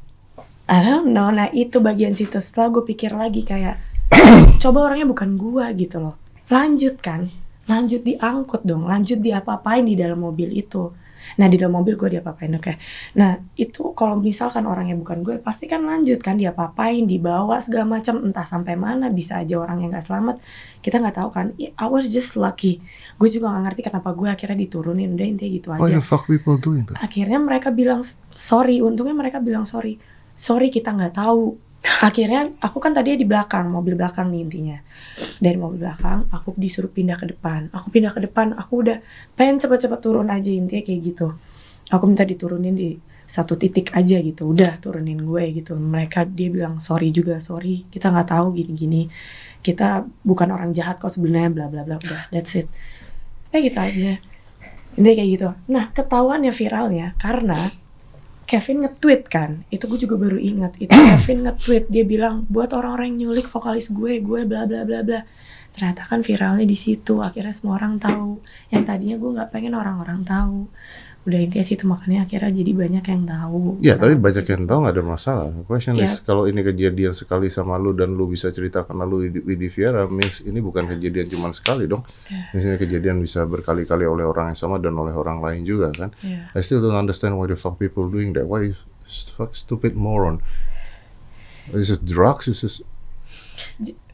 I don't know. Nah itu bagian situ. Setelah gue pikir lagi kayak coba orangnya bukan gua gitu loh. Lanjut kan, lanjut diangkut dong, lanjut diapa-apain di dalam mobil itu. Nah di dalam mobil gue diapa-apain oke. Nah itu kalau misalkan orangnya bukan gue pasti kan lanjut kan diapa-apain, dibawa segala macam entah sampai mana bisa aja orang yang nggak selamat kita nggak tahu kan. I was just lucky. Gue juga nggak ngerti kenapa gue akhirnya diturunin udah intinya gitu aja Why the fuck people doing that? akhirnya mereka bilang sorry untungnya mereka bilang sorry sorry kita nggak tahu akhirnya aku kan tadi di belakang mobil belakang nih intinya. Dari mobil belakang aku disuruh pindah ke depan. Aku pindah ke depan aku udah pengen cepet-cepet turun aja intinya kayak gitu. Aku minta diturunin di satu titik aja gitu. Udah turunin gue gitu. Mereka dia bilang sorry juga sorry. Kita nggak tahu gini-gini. Kita bukan orang jahat kok sebenarnya bla bla bla udah that's it. Kayak gitu aja. Intinya kayak gitu. Nah ketahuannya viralnya karena Kevin nge-tweet kan? Itu gue juga baru ingat. Itu Kevin nge-tweet dia bilang buat orang-orang yang nyulik vokalis gue gue bla bla bla bla. Ternyata kan viralnya di situ. Akhirnya semua orang tahu. Yang tadinya gue nggak pengen orang-orang tahu udah intinya situ makanya akhirnya jadi banyak yang tahu Ya, tapi banyak yang tahu nggak ada masalah. Question Ya. is, kalau ini kejadian sekali sama lu dan lu bisa cerita karena lu di Widi Viera, means ini bukan kejadian cuma sekali dong. Ya. Misalnya kejadian bisa berkali-kali oleh orang yang sama dan oleh orang lain juga kan. Iya. I still don't understand why the fuck people doing that. Why fuck stupid moron? Is it drugs? Is it...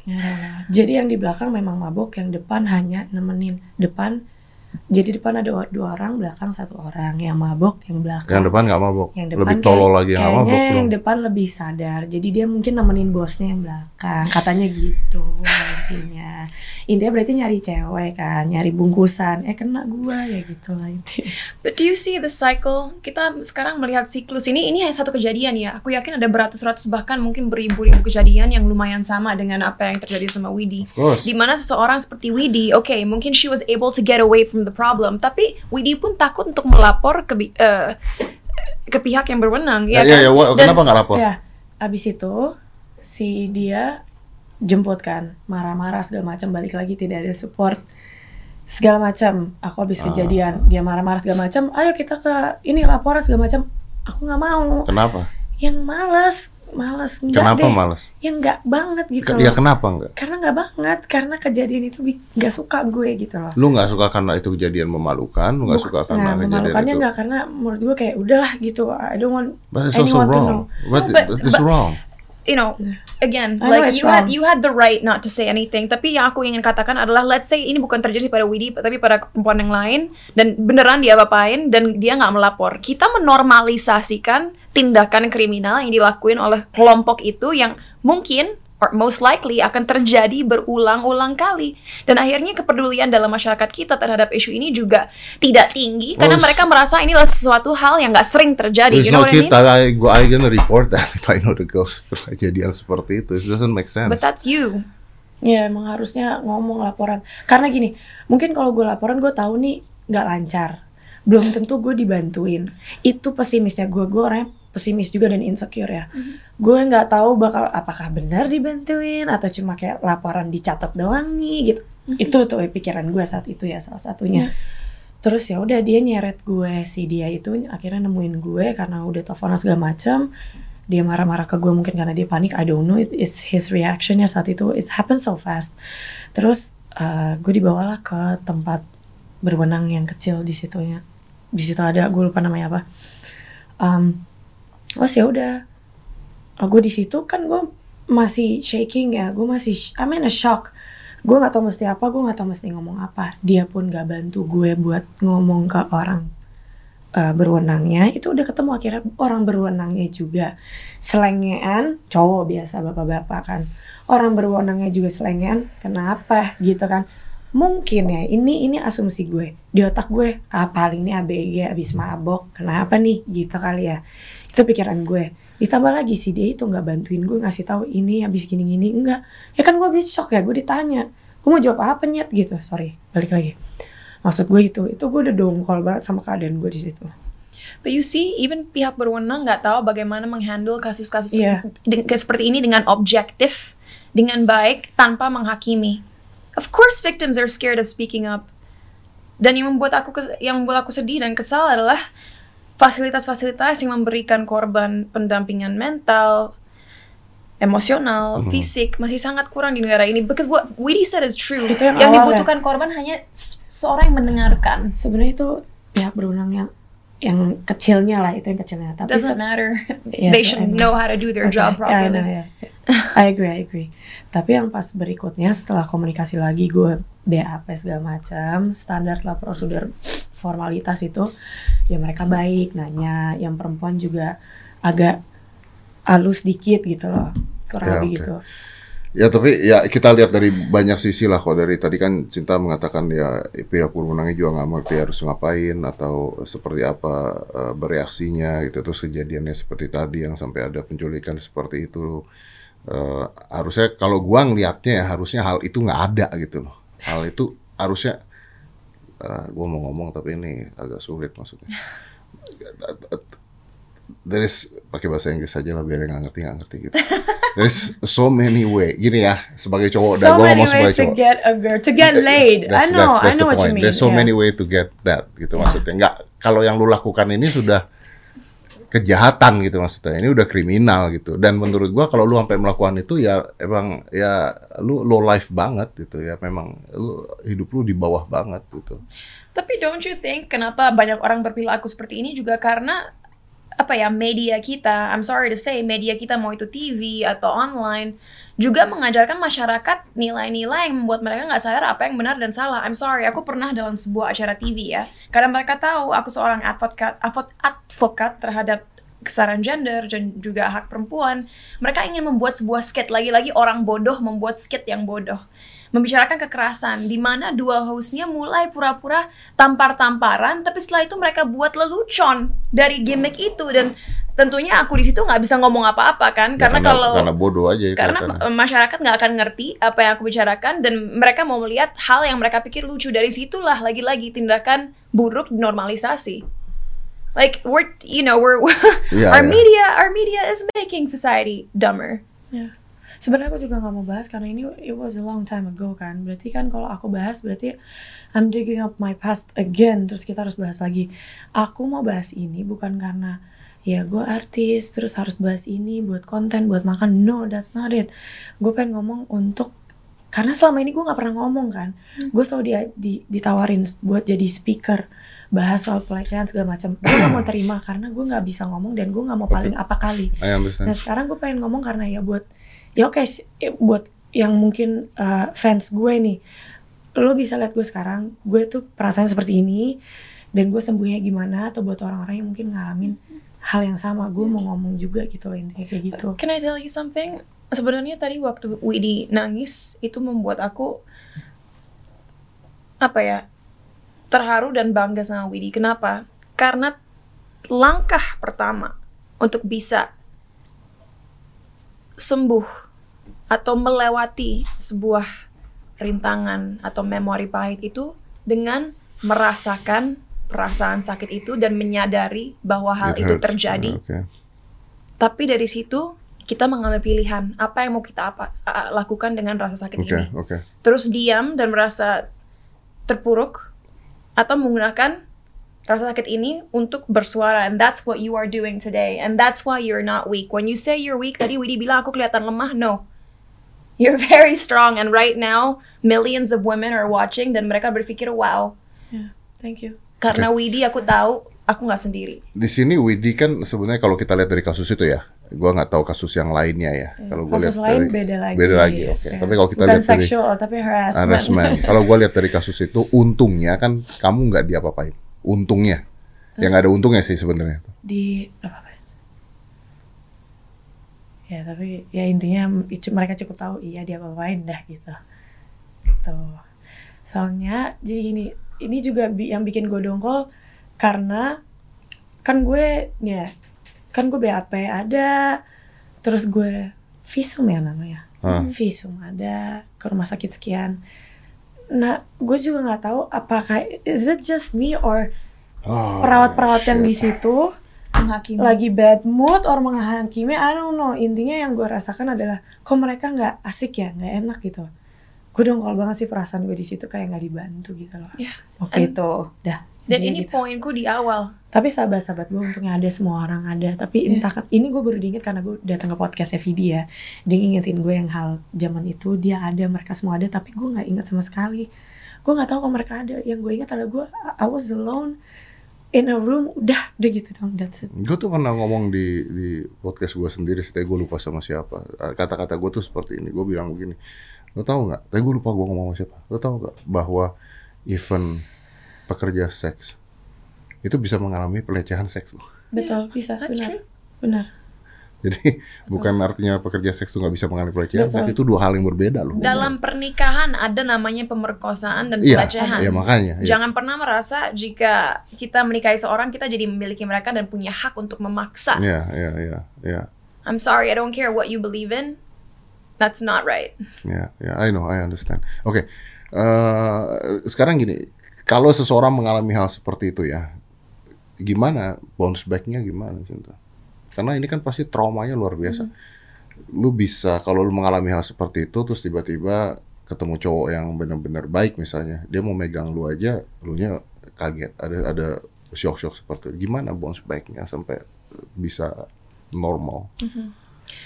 Ya, jadi yang di belakang memang mabok, yang depan hanya nemenin depan. Jadi depan ada dua orang, belakang satu orang. Yang mabok, yang belakang. Yang depan nggak mabok. yang depan Lebih tolol lagi yang mabok yang dong. depan lebih sadar jadi dia mungkin nemenin bosnya yang belakang katanya gitu intinya intinya berarti nyari cewek kan nyari bungkusan eh kena gua ya gitu lah intinya But do you see the cycle? Kita sekarang melihat siklus ini, ini hanya satu kejadian ya. Aku yakin ada beratus-ratus bahkan mungkin beribu-ribu kejadian yang lumayan sama dengan apa yang terjadi sama Widi. Of course. Di mana seseorang seperti Widi, oke, mungkin she was able to get away from the problem, tapi Widi pun takut untuk melapor ke eh, ke pihak yang berwenang, Ya, ya, ya, kan? ya, wha- Dan- kenapa nggak lapor? ya abis itu si dia jemput kan marah-marah segala macam balik lagi tidak ada support segala macam aku habis Ah. kejadian dia marah-marah segala macam ayo kita ke ini laporan segala macam aku nggak mau Kenapa? yang males males enggak Kenapa deh malas? yang nggak banget gitu Ya loh kenapa nggak? karena nggak banget karena kejadian itu bi- nggak suka gue gitu loh Lu nggak suka karena itu kejadian memalukan, lu nggak Buk- suka karena nah, kejadian memalukannya itu. nggak karena menurut gue kayak udahlah gitu I don't want But it's also anyone to wrong. know What No, but- is but- wrong. you know, again, I know like it's you had you had the right not to say anything. Tapi yang aku ingin katakan adalah, let's say ini bukan terjadi pada Widi, tapi pada perempuan yang lain, dan beneran dia apain dan dia nggak melapor. Kita menormalisasikan tindakan kriminal yang dilakuin oleh kelompok itu yang mungkin or most likely akan terjadi berulang-ulang kali dan akhirnya kepedulian dalam masyarakat kita terhadap isu ini juga tidak tinggi karena Well, mereka merasa inilah sesuatu hal yang nggak sering terjadi you know what I mean? kita, I, gua I gonna report that if I know the girls kejadian seperti itu. It doesn't make sense. But that's you. Ya emang harusnya ngomong laporan. Karena gini, mungkin kalau gue laporan gue tahu nih nggak lancar. Belum tentu gue dibantuin. Itu pesimisnya gue. Gue orangnya pesimis juga dan insecure ya. Gue nggak tahu bakal apakah benar dibantuin atau cuma kayak laporan dicatat doang nih gitu. Itu tuh pikiran gue saat itu ya salah satunya. Terus ya udah dia nyeret gue si dia itu akhirnya nemuin gue karena udah teleponan segala macam dia marah-marah ke gue mungkin karena dia panik. I don't know it, it's his reactionnya saat itu. It happened so fast. Terus uh, gue dibawalah ke tempat berwenang yang kecil di situnya. Di situ ada gue lupa namanya apa. Um, terus ya udah. Uh, gue di situ kan gue masih shaking ya. Gue masih I'm in a shock. Gue nggak tahu mesti apa gue nggak tahu mesti ngomong apa. Dia pun gak bantu gue buat ngomong ke orang uh, berwenangnya. Itu udah ketemu akhirnya orang berwenangnya juga. Selengean cowok biasa bapak-bapak kan. Orang berwenangnya juga selengean kenapa? Gitu kan. Mungkin ya ini ini asumsi gue. Di otak gue ah paling ini ABG abis mabok. Kenapa nih? Gitu kali ya itu pikiran gue ditambah lagi si dia itu nggak bantuin gue ngasih tahu ini habis gini gini enggak ya kan gue shock ya gue ditanya gue mau jawab apa nyet gitu sorry balik lagi maksud gue itu itu gue udah dongkol banget sama keadaan gue di situ But you see, even pihak berwenang nggak tahu bagaimana menghandle kasus-kasus Iya. de- seperti ini dengan objektif, dengan baik, tanpa menghakimi. Of course, victims are scared of speaking up. Dan yang membuat aku yang membuat aku sedih dan kesal adalah fasilitas-fasilitas yang memberikan korban pendampingan mental, emosional, Mhm. fisik masih sangat kurang di negara ini. Because what Widi said is true. Itu yang yang awal ya. dibutuhkan korban hanya seorang yang mendengarkan. sebenarnya itu pihak berwenang yang yang kecilnya lah itu yang kecilnya tapi Doesn't se- matter. Yes, They I should know. know how to do their Okay, job yeah, I properly. know, yeah. I agree, I agree. Tapi yang pas berikutnya setelah komunikasi lagi gue BAP segala macam, standar lah prosedur formalitas itu, ya mereka baik nanya, yang perempuan juga agak halus dikit gitu loh. kurang Ya, lebih oke. gitu. Ya tapi ya kita lihat dari banyak sisi lah kok dari tadi kan Cinta mengatakan ya pihak berwenangnya juga nggak mengerti harus ngapain atau seperti apa eh, bereaksinya gitu terus kejadiannya seperti tadi yang sampai ada penculikan seperti itu Eh, harusnya kalau gua ngelihatnya ya harusnya hal itu nggak ada gitu loh hal itu harusnya eh, gua mau ngomong tapi ini agak sulit maksudnya there is pakai bahasa Inggris aja lah biar nggak ngerti nggak ngerti gitu there is so many way gini ya sebagai cowok So gua many ngomong sebagai ways to cowok get a girl, to get laid. I That's- know, that's- I that's know the what you point. mean. There's so yeah. many way to get that gitu Yeah. maksudnya. Enggak kalau yang lu lakukan ini sudah kejahatan gitu maksudnya. Ini udah kriminal gitu. Dan menurut gua kalau lu sampai melakukan itu ya emang ya lu low life banget gitu ya. Memang lu hidup lu di bawah banget gitu. Tapi don't you think kenapa banyak orang berperilaku seperti ini juga karena apa ya media kita, I'm sorry to say media kita mau itu TV atau online juga mengajarkan masyarakat nilai-nilai yang membuat mereka nggak sadar apa yang benar dan salah. I'm sorry, aku pernah dalam sebuah acara TV ya, karena mereka tahu aku seorang advokat advokat terhadap kesetaraan gender dan juga hak perempuan. Mereka ingin membuat sebuah skit lagi-lagi orang bodoh membuat skit yang bodoh membicarakan kekerasan di mana dua hostnya mulai pura-pura tampar-tamparan tapi setelah itu mereka buat lelucon dari gimmick itu dan tentunya aku di situ nggak bisa ngomong apa-apa kan Ya, karena kalau karena bodoh aja ya karena kelihatannya. masyarakat nggak akan ngerti apa yang aku bicarakan dan mereka mau melihat hal yang mereka pikir lucu dari situlah lagi-lagi tindakan buruk normalisasi like we're you know we're Iya, our iya. media our media is making society dumber Ya. Sebenarnya aku juga nggak mau bahas karena ini it was a long time ago kan. Berarti kan kalau aku bahas berarti I'm digging up my past again. Terus kita harus bahas lagi. Aku mau bahas ini bukan karena ya gue artis terus harus bahas ini buat konten buat makan. No, that's not it. Gue pengen ngomong untuk karena selama ini gue nggak pernah ngomong kan. Gue selalu dia, di, ditawarin buat jadi speaker bahas soal pelecehan segala macam. Gue gak mau terima karena gue nggak bisa ngomong dan gue nggak mau paling apa kali. Nah sekarang gue pengen ngomong karena ya buat ya oke s- ya buat yang mungkin uh, fans gue nih, lo bisa lihat gue sekarang, gue tuh perasaan seperti ini dan gue sembuhnya gimana atau buat orang-orang yang mungkin ngalamin hal yang sama, gue mau ngomong juga gitu loh intinya kayak gitu. Can I tell you something? Sebenarnya tadi waktu Widi nangis itu membuat aku apa ya terharu dan bangga sama Widi. Kenapa? Karena langkah pertama untuk bisa sembuh atau melewati sebuah rintangan atau memori pahit itu dengan merasakan perasaan sakit itu dan menyadari bahwa hal It itu hurts. terjadi. Oke. Tapi dari situ kita mengambil pilihan apa yang mau kita apa lakukan dengan rasa sakit Oke, ini. oke. Terus diam dan merasa terpuruk atau menggunakan rasa sakit ini untuk bersuara and that's what you are doing today and that's why you're not weak. When you say you're weak tadi Widi bilang aku kelihatan lemah. No. You're very strong and right now millions of women are watching dan mereka berpikir wow Thank you. karena Widi aku tahu aku nggak sendiri. Di sini Widi kan sebenarnya kalau kita lihat dari kasus itu ya, gua nggak tahu kasus yang lainnya ya. Kalau gua lihat Kasus lain dari- beda lagi. Beda lagi, oke. Ya. Tapi kalau kita Bukan lihat dari seksual tapi harassment. harassment, kalau gua lihat dari kasus itu, untungnya kan kamu nggak diapa-apain. Untungnya, yang nggak ada untungnya sih sebenarnya. di apa apa ya tapi ya intinya mereka cukup tahu iya dia apain dah gitu. Gitu. Soalnya jadi gini ini juga bi- yang bikin gue dongkol karena kan gue ya kan gue BAP ada terus gue visum ya namanya. Ah. visum ada ke rumah sakit sekian. Nah gue juga nggak tahu apakah is it just me or Oh, perawat-perawat yang di situ Menghakimi. lagi bad mood or menghakimi I don't know. Intinya yang gue rasakan adalah kok mereka nggak asik ya nggak enak gitu. Gue dongkol banget sih perasaan gue di situ kayak nggak dibantu gitu loh. Waktu And- itu. Dah Dan ini gitu. poinku di awal. tapi sahabat-sahabat gue untungnya ada semua orang ada. Tapi Iya. entah kan- ini gue baru diinget karena gue datang ke podcastnya Vidi ya. Dia ngingetin gue yang hal zaman itu dia ada mereka semua ada tapi gue nggak inget sama sekali. Gue nggak tahu kalau mereka ada. Yang gue ingat adalah gue I was alone in a room udah udah gitu dong that's it Gue tuh pernah ngomong di di podcast gue sendiri, tapi gue lupa sama siapa. Kata-kata gue tuh seperti ini. Gue bilang begini, lo tau nggak? Tapi gue lupa gue ngomong sama siapa. Lo tau nggak bahwa even pekerja seks itu bisa mengalami pelecehan seks loh. betul bisa That's benar true. benar Jadi bukan artinya pekerja seks itu nggak bisa mengalami pelecehan seks itu dua hal yang berbeda loh. Dalam pernikahan ada namanya pemerkosaan dan Iya, pelecehan. ya makanya. iya. Jangan pernah merasa jika kita menikahi seorang kita jadi memiliki mereka dan punya hak untuk memaksa. Iya, iya, iya, iya. I'm sorry, I don't care what you believe in. That's not right. Ya, ya, I know, I understand. Oke, eh, sekarang gini, kalau seseorang mengalami hal seperti itu ya, gimana bounce back-nya gimana, Cinta? Karena ini kan pasti traumanya luar biasa. Lu bisa, kalau lu mengalami hal seperti itu, terus tiba-tiba ketemu cowok yang benar-benar baik misalnya, dia mau megang lu aja, lu nya kaget, ada ada shock-shock seperti itu. Gimana bounce back-nya sampai bisa normal?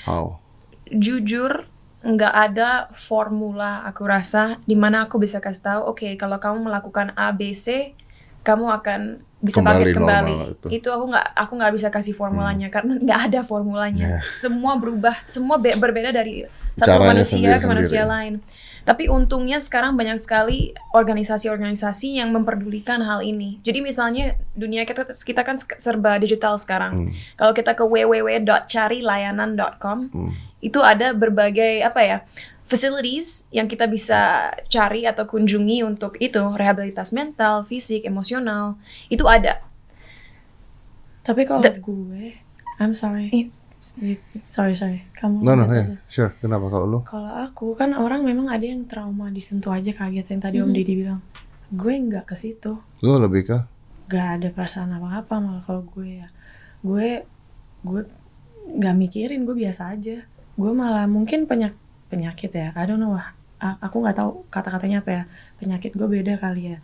How? Jujur, nggak ada formula aku rasa di mana aku bisa kasih tahu, oke kalau kamu melakukan A, B, C, kamu akan bisa Kembali bangkit kembali. itu. Itu aku nggak aku nggak bisa kasih formulanya karena nggak ada formulanya. Ya. Semua berubah, semua be- berbeda dari satu Caranya manusia ke sendiri-sendiri. manusia lain. Tapi untungnya sekarang banyak sekali organisasi-organisasi yang memperdulikan hal ini. Jadi misalnya dunia kita kita kan serba digital sekarang. Hmm. Kalau kita ke www.carilayanan.com Hmm. itu ada berbagai apa ya facilities yang kita bisa cari atau kunjungi untuk itu rehabilitas mental, fisik, emosional itu ada. Tapi kalau Da- gue, I'm sorry. Sorry, sorry. Kamu No, no, aja. sure. Kenapa kalau lu? Kalau aku kan orang memang ada yang trauma disentuh aja kaget yang tadi Om Mhm. Didi bilang. Gue nggak ke situ. Lu lebih ke? Gak ada perasaan apa-apa malah kalau gue ya. Gue gue nggak mikirin, gue biasa aja. Gue malah mungkin penyak penyakit ya. I don't know lah. A- Aku nggak tahu kata-katanya apa ya. Penyakit gue beda kali ya.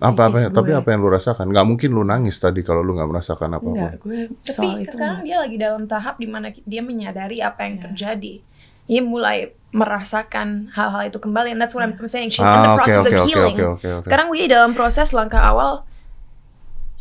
Apa apa? Psikis Tapi apa yang lu rasakan? Nggak mungkin lu nangis tadi kalau lu nggak merasakan apa-apa. Enggak, gue Tapi sekarang dia lagi dalam tahap di mana dia menyadari apa yang Ya. terjadi. Dia mulai merasakan hal-hal itu kembali. And that's what I'm saying. She's in Ah, the oke process oke of oke healing. oke oke oke. Sekarang dia dalam proses langkah awal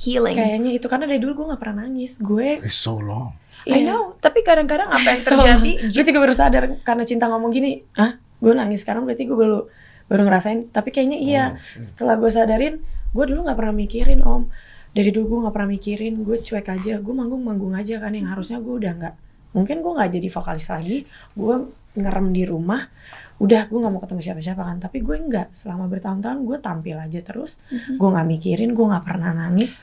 healing. Kayaknya itu karena dari dulu gue nggak pernah nangis. Gue It's so long. I Iya. know. Tapi kadang-kadang apa yang So, terjadi? gue juga baru sadar karena cinta ngomong gini, ah, gue nangis sekarang berarti gue baru baru ngerasain. Tapi kayaknya iya. Oh, shit. Setelah gue sadarin, gue dulu nggak pernah mikirin om. Dari dulu gue nggak pernah mikirin, gue cuek aja, gue manggung-manggung aja kan yang harusnya gue udah nggak. Mungkin gue nggak jadi vokalis lagi, gue ngerem di rumah. Udah, gue nggak mau ketemu siapa-siapa kan. Tapi gue nggak. Selama bertahun-tahun gue tampil aja terus. Gue nggak mikirin, gue nggak pernah nangis.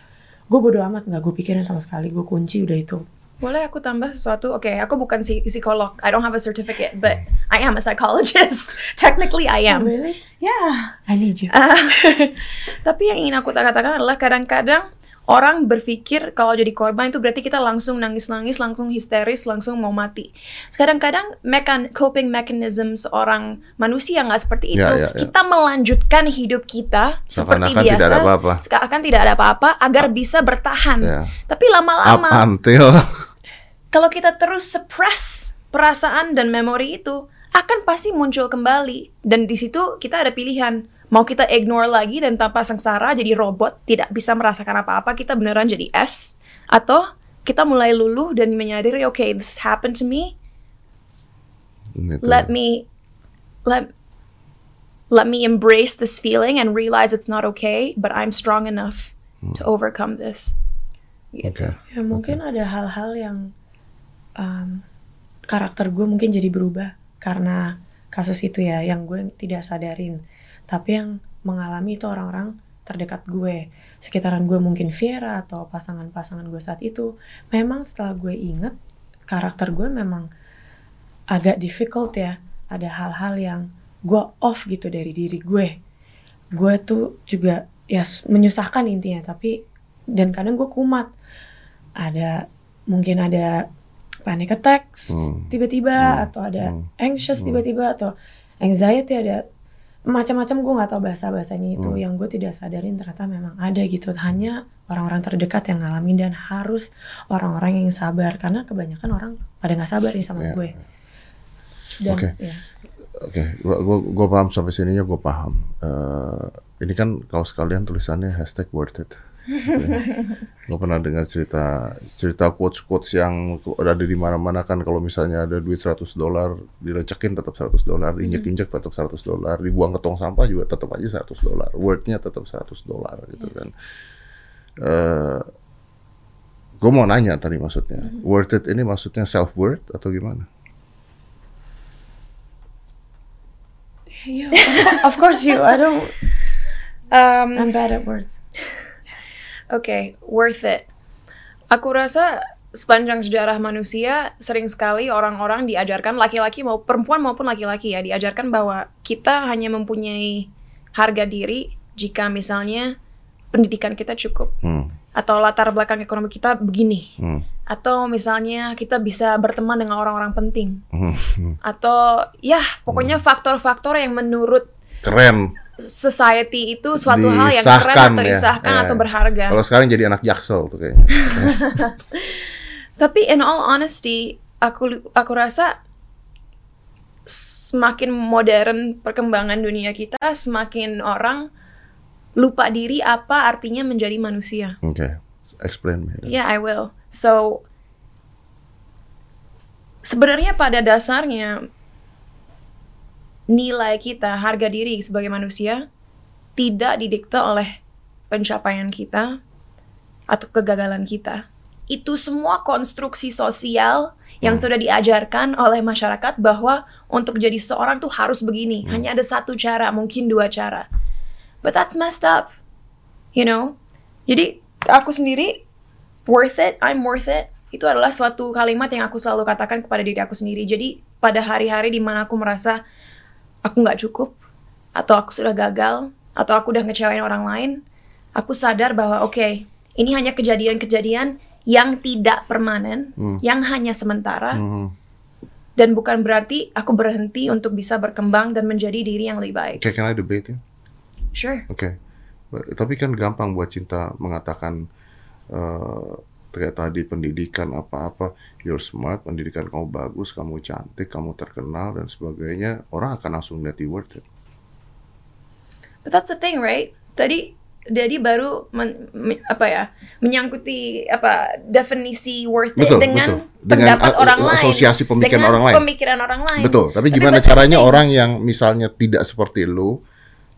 Gue bodo amat nggak gue pikirin sama sekali. Gue kunci udah itu. Boleh aku tambah sesuatu? Oke, aku bukan psi- psikolog. I don't have a certificate, but I am a psychologist. Technically, I am. Really? Yeah. I need you. Ah, tapi yang ingin aku katakan adalah kadang-kadang orang berpikir kalau jadi korban itu berarti kita langsung nangis-nangis, langsung histeris, langsung mau mati. Kadang-kadang mekan coping mechanism seorang manusia nggak seperti itu. Ya, ya, ya. Kita melanjutkan hidup kita seperti biasa, tidak ada apa-apa. seakan tidak ada apa-apa agar bisa bertahan. Ya. Tapi lama-lama until kalau kita terus suppress perasaan dan memori itu akan pasti muncul kembali dan di situ kita ada pilihan mau kita ignore lagi dan tanpa sengsara jadi robot tidak bisa merasakan apa-apa kita beneran jadi S atau kita mulai luluh dan menyadari oke this happened to me Gitu. let me let let me embrace this feeling and realize it's not okay but I'm strong enough to overcome this Oke. Ya mungkin ada hal-hal yang um, karakter gue mungkin jadi berubah karena kasus itu ya yang gue tidak sadarin. Tapi yang mengalami itu orang-orang terdekat gue, sekitaran gue mungkin Viera atau pasangan-pasangan gue saat itu. Memang setelah gue inget karakter gue memang agak difficult ya. Ada hal-hal yang gue off gitu dari diri gue. Gue tuh juga ya menyusahkan intinya tapi dan kadang gue kumat ada mungkin ada panic attacks Hmm. tiba-tiba Hmm. atau ada Hmm. anxious Hmm. tiba-tiba atau anxiety ada macam-macam gue nggak tahu bahasa bahasanya itu Hmm. yang gue tidak sadarin ternyata memang ada gitu hanya orang-orang terdekat yang ngalamin dan harus orang-orang yang sabar karena kebanyakan orang pada nggak sabar nih sama Ya. gue Oke. ya Oke, gua, gua, gua paham sampai sininya gua paham. Eh, ini kan kalau sekalian tulisannya hashtag worth it. Lo pernah dengar cerita cerita quotes quotes yang ada di mana-mana kan kalau misalnya ada duit 100 dolar dilecekin tetap 100 dolar, injek-injek tetap 100 dolar, dibuang ke tong sampah juga tetap aja 100 dolar, worthnya tetap 100 dolar gitu kan. Eh, Gue mau nanya tadi maksudnya, worth it ini maksudnya self worth atau gimana? of course you. I don't. Um, I'm bad at words. Oke, worth it. Aku rasa sepanjang sejarah manusia sering sekali orang-orang diajarkan laki-laki mau perempuan maupun laki-laki ya diajarkan bahwa kita hanya mempunyai harga diri jika misalnya pendidikan kita cukup. Hmm, atau latar belakang ekonomi kita begini. Hmm, atau misalnya kita bisa berteman dengan orang-orang penting. Hmm, hmm. atau ya pokoknya faktor-faktor yang menurut Keren. society itu suatu hal yang keren Disahkan atau ya. disahkan Ya. atau berharga. Kalau sekarang jadi anak jaksel tuh kayaknya. Tapi in all honesty, aku aku rasa semakin modern perkembangan dunia kita, semakin orang lupa diri apa artinya menjadi manusia. Oke, explain me. Yeah, I will. So sebenarnya pada dasarnya nilai kita, harga diri sebagai manusia tidak didikte oleh pencapaian kita atau kegagalan kita. Itu semua konstruksi sosial yang sudah diajarkan oleh masyarakat bahwa untuk jadi seorang tuh harus begini. Hanya ada satu cara, mungkin dua cara. But that's messed up. You know? Jadi aku sendiri worth it, I'm worth it. Itu adalah suatu kalimat yang aku selalu katakan kepada diri aku sendiri. Jadi pada hari-hari di mana aku merasa aku nggak cukup, atau aku sudah gagal, atau aku udah ngecewain orang lain, aku sadar bahwa oke, ini hanya kejadian-kejadian yang tidak permanen, yang hanya sementara, Hmm. dan bukan berarti aku berhenti untuk bisa berkembang dan menjadi diri yang lebih baik. Oke, can I debate ya? Sure. Oke. Ba- Tapi kan gampang buat cinta mengatakan eh kayak tadi pendidikan apa-apa, you're smart, pendidikan kamu bagus, kamu cantik, kamu terkenal dan sebagainya, orang akan langsung lihat worth it. But that's the thing, right? Tadi jadi baru men- me- apa ya menyangkuti apa definisi worth it Betul, dengan betul. Dengan pendapat a- orang lain, asosiasi pemikiran orang lain. pemikiran orang lain. Betul, tapi Tapi gimana caranya orang yang misalnya tidak seperti lu,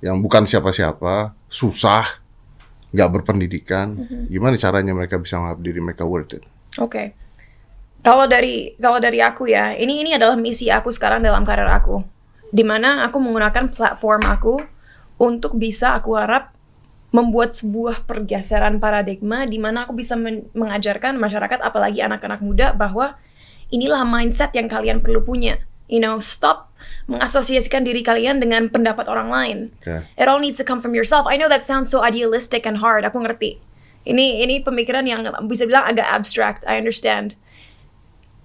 yang bukan siapa-siapa, susah, nggak berpendidikan, Mm-hmm. gimana caranya mereka bisa menganggap diri mereka worth it? Oke. Kalau dari kalau dari aku ya, ini ini adalah misi aku sekarang dalam karir aku. Di mana aku menggunakan platform aku untuk bisa aku harap membuat sebuah pergeseran paradigma di mana aku bisa men- mengajarkan masyarakat apalagi anak-anak muda bahwa inilah mindset yang kalian perlu punya. You know, stop mengasosiasikan diri kalian dengan pendapat orang lain. Oke. It all needs to come from yourself. I know that sounds so idealistic and hard. Aku ngerti. Ini ini pemikiran yang bisa bilang agak abstract. I understand.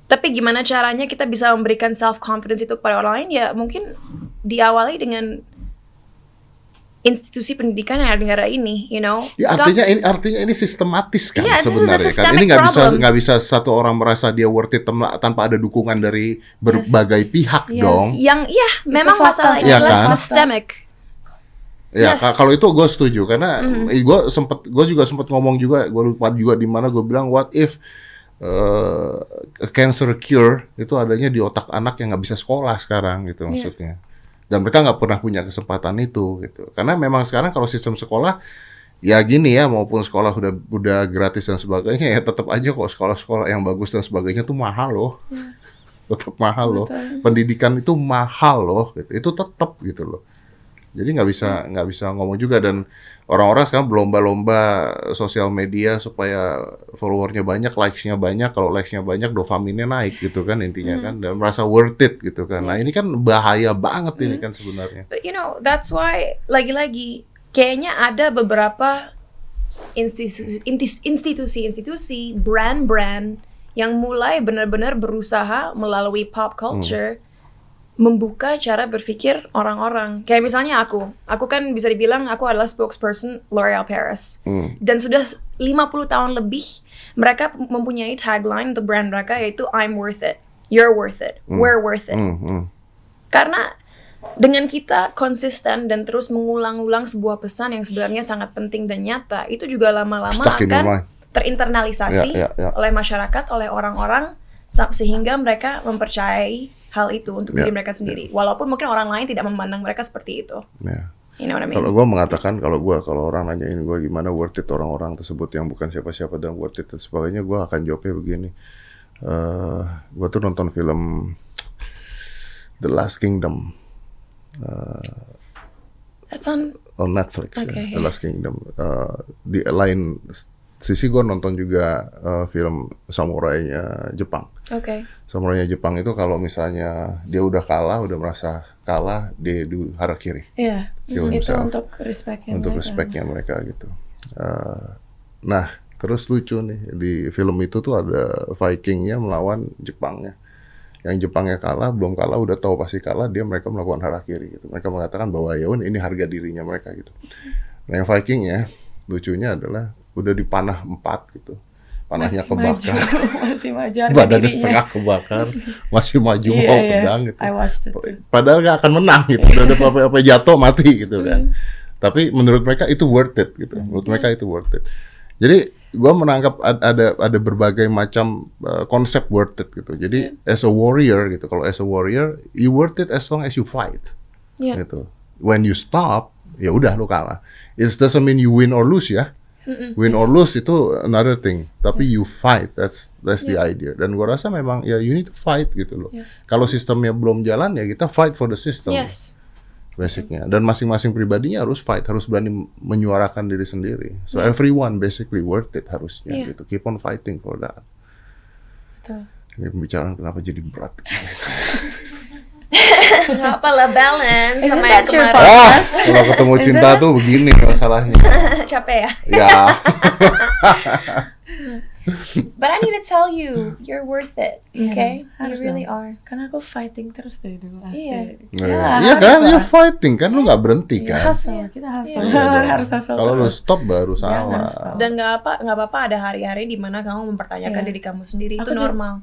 Tapi gimana caranya kita bisa memberikan self confidence itu kepada orang lain? Ya mungkin diawali dengan institusi pendidikan yang ada di negara ini, you know. Ya Stop- artinya ini artinya ini sistematis kan a sebenarnya kan. Ini nggak bisa nggak bisa satu orang merasa dia worth it tanpa ada dukungan dari berbagai pihak Yes. dong. yang iya memang masalah ini adalah kan? systemic. Ya Yes. ka- kalau itu gue setuju karena Mm-hmm. gue sempet gue juga sempet ngomong juga gue lupa juga di mana gue bilang what if uh, cancer cure itu adanya di otak anak yang nggak bisa sekolah sekarang gitu Iya. maksudnya dan mereka nggak pernah punya kesempatan itu gitu. Karena memang sekarang kalau sistem sekolah ya gini ya maupun sekolah udah udah gratis dan sebagainya ya tetap aja kok sekolah-sekolah yang bagus dan sebagainya tuh mahal loh. Tetap mahal loh. Pendidikan itu mahal loh gitu. Itu tetap gitu loh jadi nggak bisa nggak bisa ngomong juga. Dan orang-orang sekarang berlomba-lomba sosial media supaya followernya banyak, likes-nya banyak. Kalau likes-nya banyak, dopaminnya naik gitu kan intinya kan. Dan merasa worth it gitu kan. Nah ini kan bahaya banget ini kan sebenarnya. But you know, that's why lagi-lagi kayaknya ada beberapa institusi-institusi, brand-brand yang mulai benar-benar berusaha melalui pop culture membuka cara berpikir orang-orang. Kayak misalnya aku, aku kan bisa dibilang aku adalah spokesperson L'Oreal Paris. Hmm. Dan sudah 50 tahun lebih mereka mempunyai tagline untuk brand mereka yaitu I'm worth it, you're worth it, we're worth it. Hmm, hmm. Karena dengan kita konsisten dan terus mengulang-ulang sebuah pesan yang sebenarnya sangat penting dan nyata, itu juga lama-lama akan terinternalisasi Ya, ya, ya. oleh masyarakat, oleh orang-orang sehingga mereka mempercayai hal itu untuk Ya, diri mereka sendiri. Walaupun mungkin orang lain tidak memandang mereka seperti itu. Ya. You know what I mean? Kalau gue mengatakan kalau gue kalau orang nanyain gue gimana worth it orang-orang tersebut yang bukan siapa-siapa dan worth it dan sebagainya, gue akan jawabnya begini. Eh, gue tuh nonton film The Last Kingdom That's on on Netflix, ya, Oke. The Last Kingdom. Eh, di lain sisi gue nonton juga eh, film samurainya Jepang. Oke. Samurainya Jepang itu kalau misalnya dia udah kalah, udah merasa kalah, dia di harakiri. Iya, Kill itu himself. untuk respectnya untuk mereka. respectnya mereka gitu. Eh, nah, terus lucu nih di film itu tuh ada Vikingnya melawan Jepangnya. Yang Jepangnya kalah, belum kalah, udah tahu pasti kalah, dia mereka melakukan harakiri gitu. Mereka mengatakan bahwa ya ini harga dirinya mereka gitu. Nah, yang Vikingnya lucunya adalah udah dipanah empat gitu. Panahnya Masih maju, kebakar, masih maju badannya dirinya. setengah kebakar, masih maju Iya, mau iya. pedang gitu. Padahal nggak akan menang gitu. Udah ada apa-apa jatuh mati gitu kan. Tapi menurut mereka itu worth it gitu. Menurut mereka itu worth it. Jadi gua menangkap ad- ada ada berbagai macam uh, konsep worth it gitu. Jadi as a warrior gitu. Kalau as a warrior, you worth it as long as you fight. Iya. Gitu. When you stop, ya udah lu kalah. It doesn't mean you win or lose ya. Win or lose itu another thing. Tapi you fight. That's that's the idea. Dan gua rasa memang ya you need to fight gitu loh. Yes. Kalau sistemnya belum jalan ya kita fight for the system. Yes. Basicnya. Dan masing-masing pribadinya harus fight, harus berani menyuarakan diri sendiri. So everyone basically worth it harusnya Iya. gitu. Keep on fighting for that. Betul. Ini pembicaraan kenapa jadi berat? Gak apa lah balance Isn't sama that yang kemarin. Ah, kalau ketemu cinta tuh begini masalahnya. Capek ya. ya. But I need to tell you, you're worth it. Iya, Okay? You really dong. are. Karena aku fighting terus dari dulu asik. Iya. Iya Ya, kan, you fighting kan lu nggak berhenti Iya, kan? hustle, kita hustle. Iya dong. harus hustle. Kalau lu stop baru salah. stop. Dan nggak apa nggak apa-apa ada hari-hari di mana kamu mempertanyakan Iya. diri kamu sendiri itu. Normal.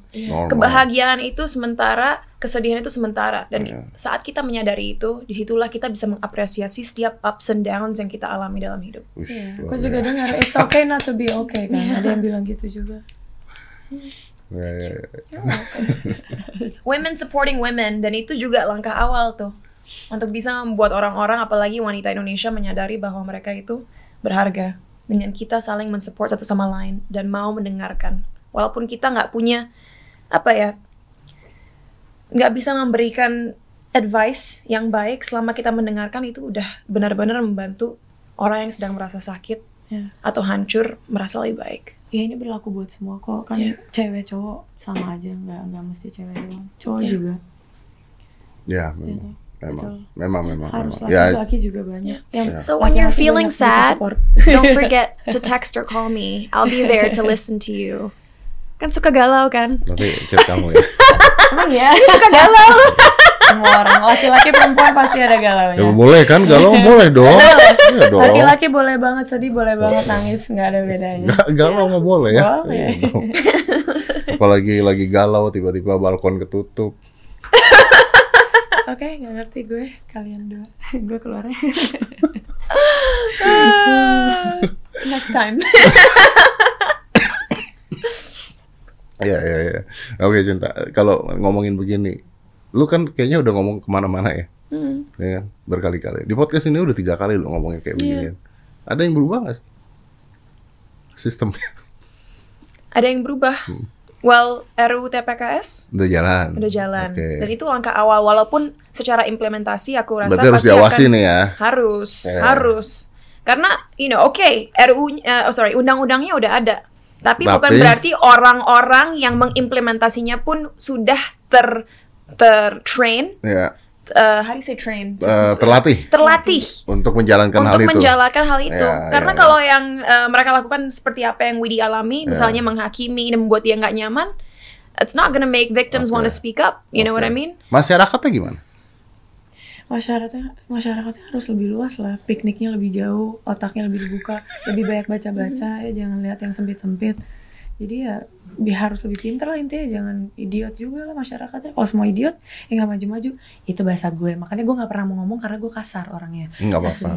Kebahagiaan itu sementara, kesedihan itu sementara. Dan Iya. saat kita menyadari itu, di situlah kita bisa mengapresiasi setiap ups and downs yang kita alami dalam hidup. Iya, luar aku juga biasa. dengar it's okay not to be okay kan. Ada yang bilang gitu juga. Ya, ya, ya. Women supporting women dan itu juga langkah awal tuh untuk bisa membuat orang-orang apalagi wanita Indonesia menyadari bahwa mereka itu berharga dengan kita saling mensupport satu sama lain dan mau mendengarkan walaupun kita nggak punya apa ya nggak bisa memberikan advice yang baik selama kita mendengarkan itu udah benar-benar membantu orang yang sedang merasa sakit Ya. atau hancur merasa lebih baik. Ya ini berlaku buat semua kok kan Iya. cewek cowok sama aja nggak nggak mesti cewek doang cowok Iya. juga Ya, memang. Memang, Betul. memang, memang, harus memang. Ya, laki-laki juga banyak yang Ya. So when you're feeling sad, don't forget to text or call me. I'll be there to listen to you. Kan suka galau kan? nanti chat kamu ya. emang ya Suka galau. semua orang laki-laki perempuan pasti ada Ya galaunya boleh kan, galau boleh dong. Iya dong. laki-laki boleh banget sedih boleh banget nangis nggak ada bedanya Ga- galau nggak boleh ya. Boleh. Iya. Apalagi lagi galau tiba-tiba balkon ketutup. Oke, nggak ngerti gue kalian dua. gue keluarnya. Next time. Iya iya iya. Oke cinta. Kalau ngomongin begini, lu kan kayaknya udah ngomong ke mana-mana ya, Hmm. ya kan? Berkali-kali. Di podcast ini udah tiga kali lu ngomongin kayak Iya. beginian. Ada yang berubah nggak sih? Sistemnya Ada yang berubah. Hmm. Well, RUU TPKS udah jalan. udah jalan. Oke. Dan itu langkah awal walaupun secara implementasi aku rasa Berarti harus pasti diawasi akan nih ya. harus Ya. harus karena you know oke RUU uh, oh, sorry undang-undangnya udah ada tapi, bukan berarti orang-orang yang mengimplementasinya pun sudah ter ter train. Ya, uh, how do you say train? Eh, terlatih. Terlatih. Untuk menjalankan hal untuk itu. menjalankan hal itu. Ya, karena ya, kalau yang uh, mereka lakukan seperti apa yang Widi alami Ya. misalnya menghakimi dan membuat dia nggak nyaman it's not gonna make victims Oke. wanna speak up. You know what I mean? Masyarakatnya gimana? Masyarakatnya, masyarakatnya harus lebih luas lah. Pikniknya lebih jauh, otaknya lebih dibuka, lebih banyak baca-baca ya. Jangan lihat yang sempit-sempit. Jadi ya bi- harus lebih pintar lah intinya jangan idiot juga lah masyarakatnya kalau semua idiot ya nggak maju-maju itu bahasa gue makanya gue nggak pernah mau ngomong karena gue kasar orangnya Nggak apa-apa.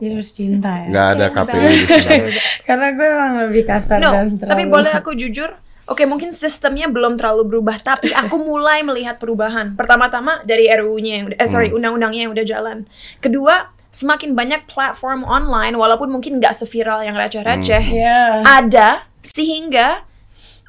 jadi harus cinta ya Nggak ada KPI karena gue emang lebih kasar No, dan tapi terlalu boleh aku jujur. Oke, mungkin sistemnya belum terlalu berubah, tapi aku mulai melihat perubahan. Pertama-tama dari RUU-nya yang udah, eh sorry, Hmm. undang-undangnya yang udah jalan. Kedua, semakin banyak platform online walaupun mungkin nggak seviral yang receh-receh Iya. ada sehingga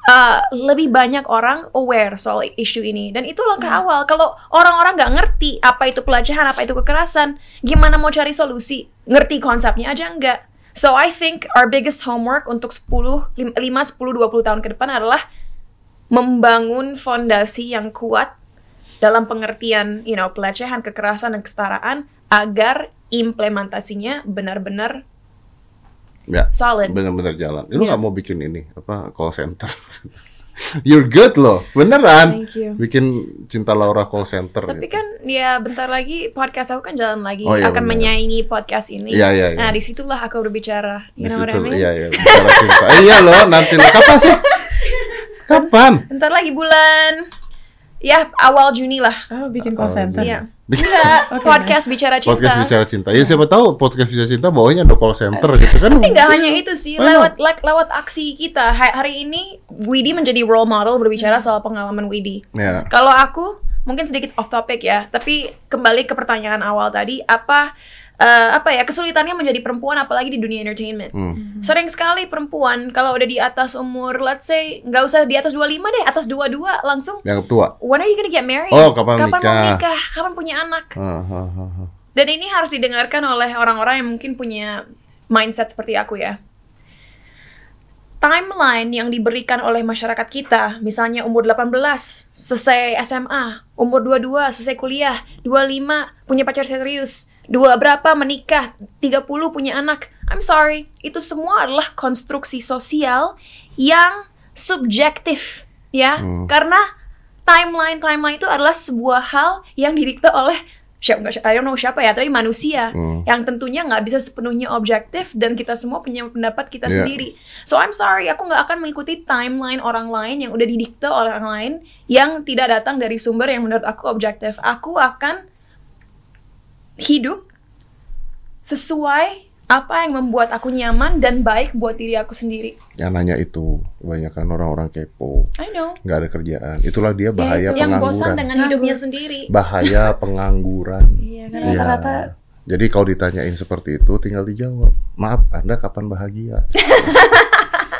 uh, lebih banyak orang aware soal isu ini dan itu langkah awal kalau orang-orang nggak ngerti apa itu pelecehan apa itu kekerasan gimana mau cari solusi ngerti konsepnya aja enggak so I think our biggest homework untuk 10 5 10 20 tahun ke depan adalah membangun fondasi yang kuat dalam pengertian you know pelecehan kekerasan dan kesetaraan agar implementasinya benar-benar Ya. solid Bener-bener jalan. Lu Iya. nggak mau bikin ini apa call center? You're good loh, beneran. Thank you. Bikin Cinta Laura call center. Tapi gitu. kan ya bentar lagi podcast aku kan jalan lagi Oh, iya, akan benar. menyaingi podcast ini. Iya, iya, iya. Nah di situlah aku berbicara. You know what I mean? iya iya, bicara cinta. Eh, iya loh, nanti lo kapan sih? Kapan? Bentar lagi bulan ya awal Juni lah. Oh, bikin call Oh, center. Iya. Bikin Enggak, Oke, podcast bicara cinta. podcast bicara cinta. Ya siapa tahu podcast bicara cinta bawahnya ada call center gitu kan. Tapi nggak hanya itu sih, lewat le- lewat aksi kita. Ha- Hari ini Widi menjadi role model berbicara soal pengalaman Widi. Ya. Kalau aku mungkin sedikit off topic ya, tapi kembali ke pertanyaan awal tadi, apa eh, apa ya kesulitannya menjadi perempuan apalagi di dunia entertainment. Hmm. Sering sekali perempuan kalau udah di atas umur, let's say nggak usah di atas 25 deh, atas 22 langsung Dianggap tua. when are you gonna get married? Oh, kapan mau nikah? nikah? Kapan punya anak? Ah, ah, ah. Dan ini harus didengarkan oleh orang-orang yang mungkin punya mindset seperti aku ya. Timeline yang diberikan oleh masyarakat kita, misalnya umur 18, selesai SMA, umur 22, selesai kuliah, 25, punya pacar serius, dua berapa menikah, 30 punya anak. I'm sorry, itu semua adalah konstruksi sosial yang subjektif, ya. Hmm. Karena timeline timeline itu adalah sebuah hal yang didikte oleh siapa I don't know siapa ya tapi manusia Hmm. yang tentunya nggak bisa sepenuhnya objektif dan kita semua punya pendapat kita Iya. sendiri so I'm sorry aku nggak akan mengikuti timeline orang lain yang udah didikte orang lain yang tidak datang dari sumber yang menurut aku objektif aku akan hidup sesuai apa yang membuat aku nyaman dan baik buat diri aku sendiri Yang nanya itu kebanyakan orang-orang kepo, I know nggak ada kerjaan. Itulah dia bahaya yang bosan pengangguran. dengan hidupnya sendiri Bahaya pengangguran. Iya, kan Iya. rata-rata Jadi kalau ditanyain seperti itu, tinggal dijawab. Maaf, Anda kapan bahagia?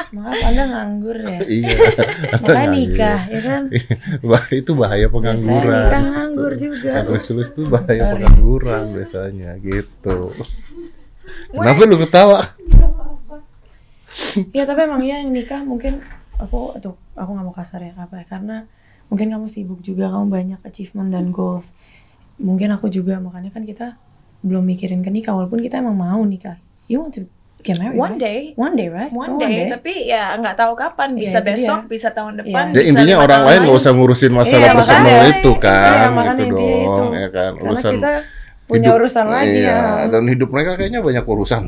maaf Anda nganggur ya. iya. Makanya nikah, ya kan? Bah- itu bahaya Biasanya pengangguran. nikah nganggur juga. Yang tulis-tulis itu bahaya Sorry. pengangguran biasanya gitu. Kenapa lu ketawa? Iya tapi emang ya yang nikah mungkin aku tuh aku nggak mau kasar ya apa ya karena mungkin kamu sibuk juga kamu banyak achievement dan goals mungkin aku juga makanya kan kita belum mikirin ke nikah walaupun kita emang mau nikah you want to get married one right? day one day right one Oh, day, tapi ya nggak tahu kapan Iya, bisa itu besok dia. bisa tahun depan Iya. Ya intinya orang lain nggak usah ngurusin masalah Iya, personal makanya. itu Iya, kan, makanya gitu intinya dong, itu. ya kan. karena Urusan kita punya urusan lagi iya, ya dan hidup mereka kayaknya banyak urusan.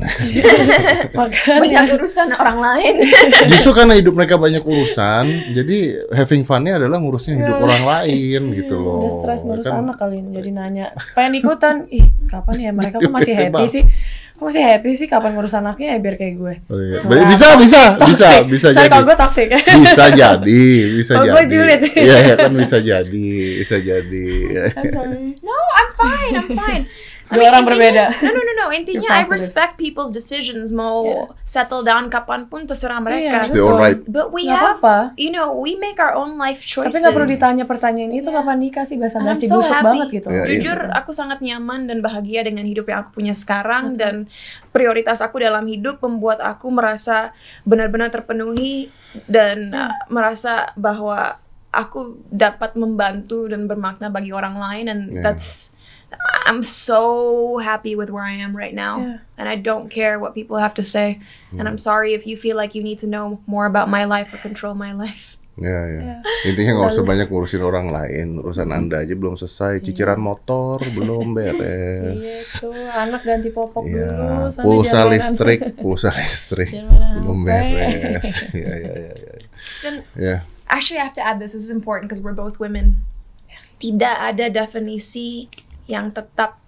makanya banyak urusan orang lain Justru karena hidup mereka banyak urusan, jadi having fun-nya adalah ngurusin hidup orang lain gitu loh. Iya, udah stres ngurus Kan- anak kali ini jadi nanya pengen ikutan ih kapan ya mereka kok masih happy sih kok masih happy sih kapan ngurus anaknya ya biar kayak gue Oh, iya. Bisa, bisa, bisa, Toxic. bisa Sorry, jadi. kalau gue toxic ya Bisa jadi, bisa jadi. gue julid. Iya, iya kan bisa jadi, bisa jadi. I'm sorry. no I'm fine I'm fine Dua orang intinya- berbeda. No, no, no, no. Intinya I respect people's decisions. Mau Yeah. settle down kapan pun terserah mereka. Iya, They all right. But we Nggak have, apa-apa. you know, we make our own life choices. Tapi nggak perlu ditanya pertanyaan itu kapan nikah sih bahasa basi so busuk happy. banget gitu. Iya. Jujur, aku sangat nyaman dan bahagia dengan hidup yang aku punya sekarang dan prioritas aku dalam hidup membuat aku merasa benar-benar terpenuhi dan uh, merasa bahwa aku dapat membantu dan bermakna bagi orang lain and Yeah. that's I'm so happy with where I am right now Yeah. and I don't care what people have to say and I'm mm. sorry if you feel like you need to know more about my life or control my life. Ya, ya. Iya. Intinya nggak usah banyak ngurusin orang lain, urusan mm. anda aja belum selesai, cicilan motor belum beres. Iya beres. tuh, anak ganti popok dulu. Ya, pulsa listrik, pulsa listrik belum beres. Ya, ya, ya, ya. Dan Ya, actually I have to add this, this is important because we're both women. Tidak ada definisi yang tetap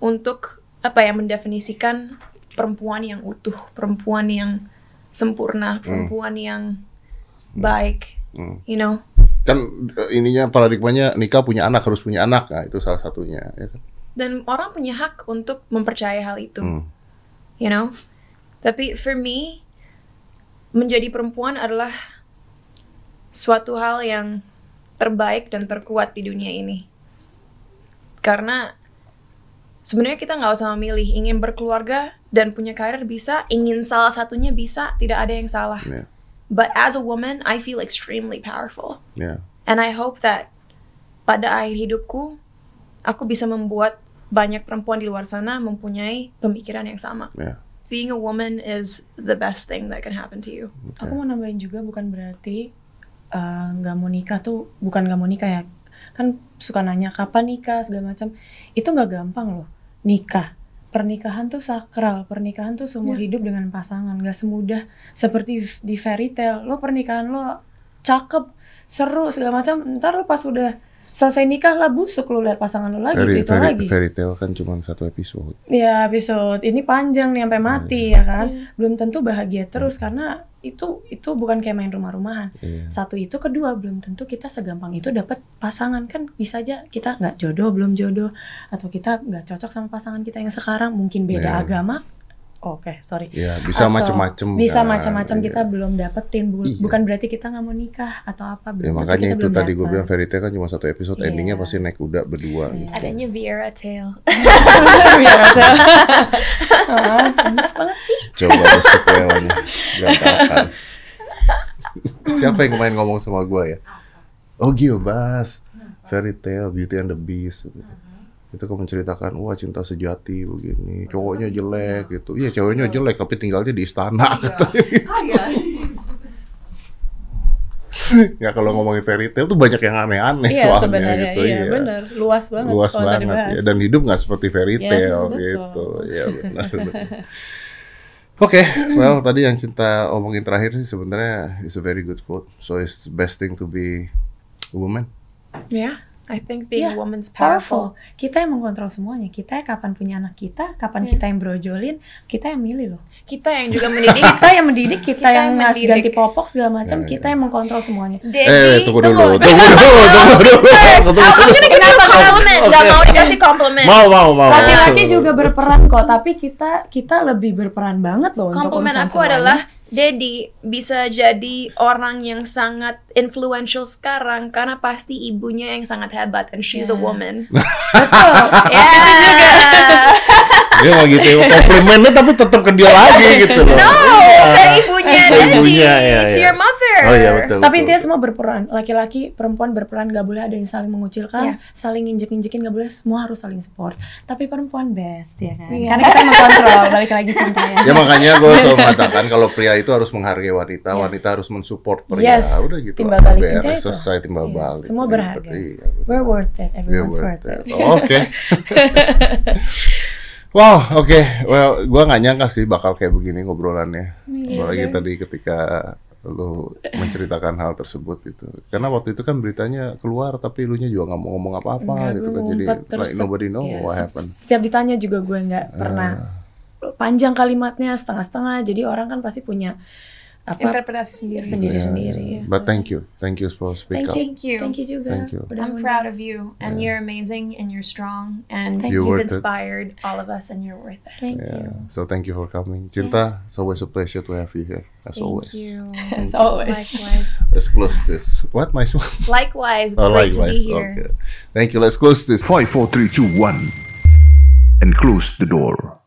untuk apa ya mendefinisikan perempuan yang utuh, perempuan yang sempurna, perempuan yang baik, Hmm. you know. kan eh, ininya paradigmanya nikah punya anak harus punya anak, nah itu salah satunya. Ya kan? dan orang punya hak untuk mempercayai hal itu Hmm. you know tapi for me menjadi perempuan adalah suatu hal yang terbaik dan terkuat di dunia ini karena sebenarnya kita nggak usah memilih ingin berkeluarga dan punya karir bisa ingin salah satunya bisa tidak ada yang salah Ya, but as a woman I feel extremely powerful ya. And I hope that pada akhir hidupku, aku bisa membuat banyak perempuan di luar sana mempunyai pemikiran yang sama. ya. Being a woman is the best thing that can happen to you. Aku mau nambahin juga bukan berarti eh, nggak mau nikah tuh bukan nggak mau nikah ya. Kan suka nanya kapan nikah segala macam. Itu nggak gampang loh. Nikah. Pernikahan tuh sakral, pernikahan tuh seumur Ya. hidup dengan pasangan, nggak semudah seperti di fairy tale. Lo pernikahan lo cakep, seru segala macam. Ntar lo pas udah selesai nikah lah busuk lo lihat pasangan lo lagi Fairy, gitu itu fairy, lagi. fairy tale kan cuma satu episode. Ya episode ini panjang nih sampai mati ya kan. Belum tentu bahagia terus karena itu itu bukan kayak main rumah-rumahan. Iya. Satu itu kedua belum tentu kita segampang itu dapat pasangan kan bisa aja kita nggak jodoh belum jodoh atau kita nggak cocok sama pasangan kita yang sekarang mungkin beda Iya. agama. Oke sorry. Ya, bisa Atau macem-macem. Bisa kan. macam-macam Iya. kita belum dapetin Bu- Iya. bukan berarti kita nggak mau nikah atau apa. Ya belum makanya kita itu belum tadi gue bilang fairy tale kan cuma satu episode, Iya. endingnya pasti naik kuda berdua Iya. gitu. Adanya Viera Tale. Biasa. Ah, gemes banget sih. Coba sequelnya. Berantakan. Siapa yang kemarin ngomong sama gue ya? Oh Gilbas. Fairy Tale, Beauty and the Beast. Gitu. Itu kan menceritakan, wah cinta sejati begini, cowoknya jelek gitu. Iya cowoknya jelek, tapi tinggalnya di istana. katanya gitu. ya kalau ngomongin fairy tale tuh banyak yang aneh-aneh Iya soalnya sebenarnya gitu. iya, iya. benar luas banget Luas banget ya. Dan hidup nggak seperti fairy Yes, tale betul. gitu. Ya benar. benar. Oke, well tadi yang cinta omongin terakhir sih sebenarnya is a very good quote. So it's best thing to be a woman. Yeah, I think being Iya, a woman's powerful. powerful. Kita yang mengkontrol semuanya. Kita kapan punya anak kita, kapan Iya. kita yang brojolin, kita yang milih loh. Kita yang juga mendidik. Kita yang mendidik, kita, Kita yang yang mendidik. ganti popok segala macam, Ya, kita ya. yang mengkontrol semuanya. Daddy, eh, tunggu dulu, tunggu dulu, tunggu dulu. Tunggu dulu. gonna give you a compliment. Gak mau dikasih compliment. Mau, mau, mau. Laki-laki juga berperan kok, tapi kita kita lebih berperan banget loh untuk Compliment urusan aku adalah Daddy bisa jadi orang yang sangat influential sekarang karena pasti ibunya yang sangat hebat and she's a Yeah. woman. betul. Ya, juga. Dia nggak gitu, komplimennya tapi tetap ke dia lagi gitu loh. No, Iya. dari ibunya Oh, Daddy. ibunya, ya, It's ya. your mother. Oh iya betul. Tapi betul. intinya semua berperan. Laki-laki, perempuan berperan gak boleh ada yang saling mengucilkan, Iya. saling injek-injekin gak boleh. Semua harus saling support. Tapi perempuan best ya kan. Iya. Karena kita mengkontrol. Balik lagi cintanya. Ya makanya gue selalu mengatakan kalau pria itu harus menghargai wanita, Yes. wanita harus mensupport pria. Yes. Udah gitu. Timbal balik itu. selesai timbal Iya, balik. semua Gitu. berharga. Iya. We're worth it. We're Everyone's worth worth, it. it. Oh, Oke. Wow, oke. Well, gua nggak nyangka sih bakal kayak begini ngobrolannya. Iya, Apalagi kan? tadi ketika lu menceritakan hal tersebut itu. Karena waktu itu kan beritanya keluar tapi lu nya juga nggak mau ngomong apa-apa Enggak, gitu kan. Jadi terus like nobody know Iya, what happened. Setiap ditanya juga gue nggak pernah panjang kalimatnya setengah-setengah. Jadi orang kan pasti punya apa Interpretasi sendiri. sendiri-sendiri. Yeah. But thank you. Thank you for speak Thank up. you. Thank you. Thank you juga. Thank you. I'm proud of you, and you're amazing, and you're strong, and Thank You're you've worth it. inspired all of us, and you're worth it. Thank Yeah. you. So thank you for coming. Cinta, it's always a pleasure to have you here as always. Thank always. you. As always. Likewise. Let's close this. What nice one. Likewise. It's Oh, great to likewise. be here. Okay. Thank you. Let's close this. Five, four, three, two, one, and close the door.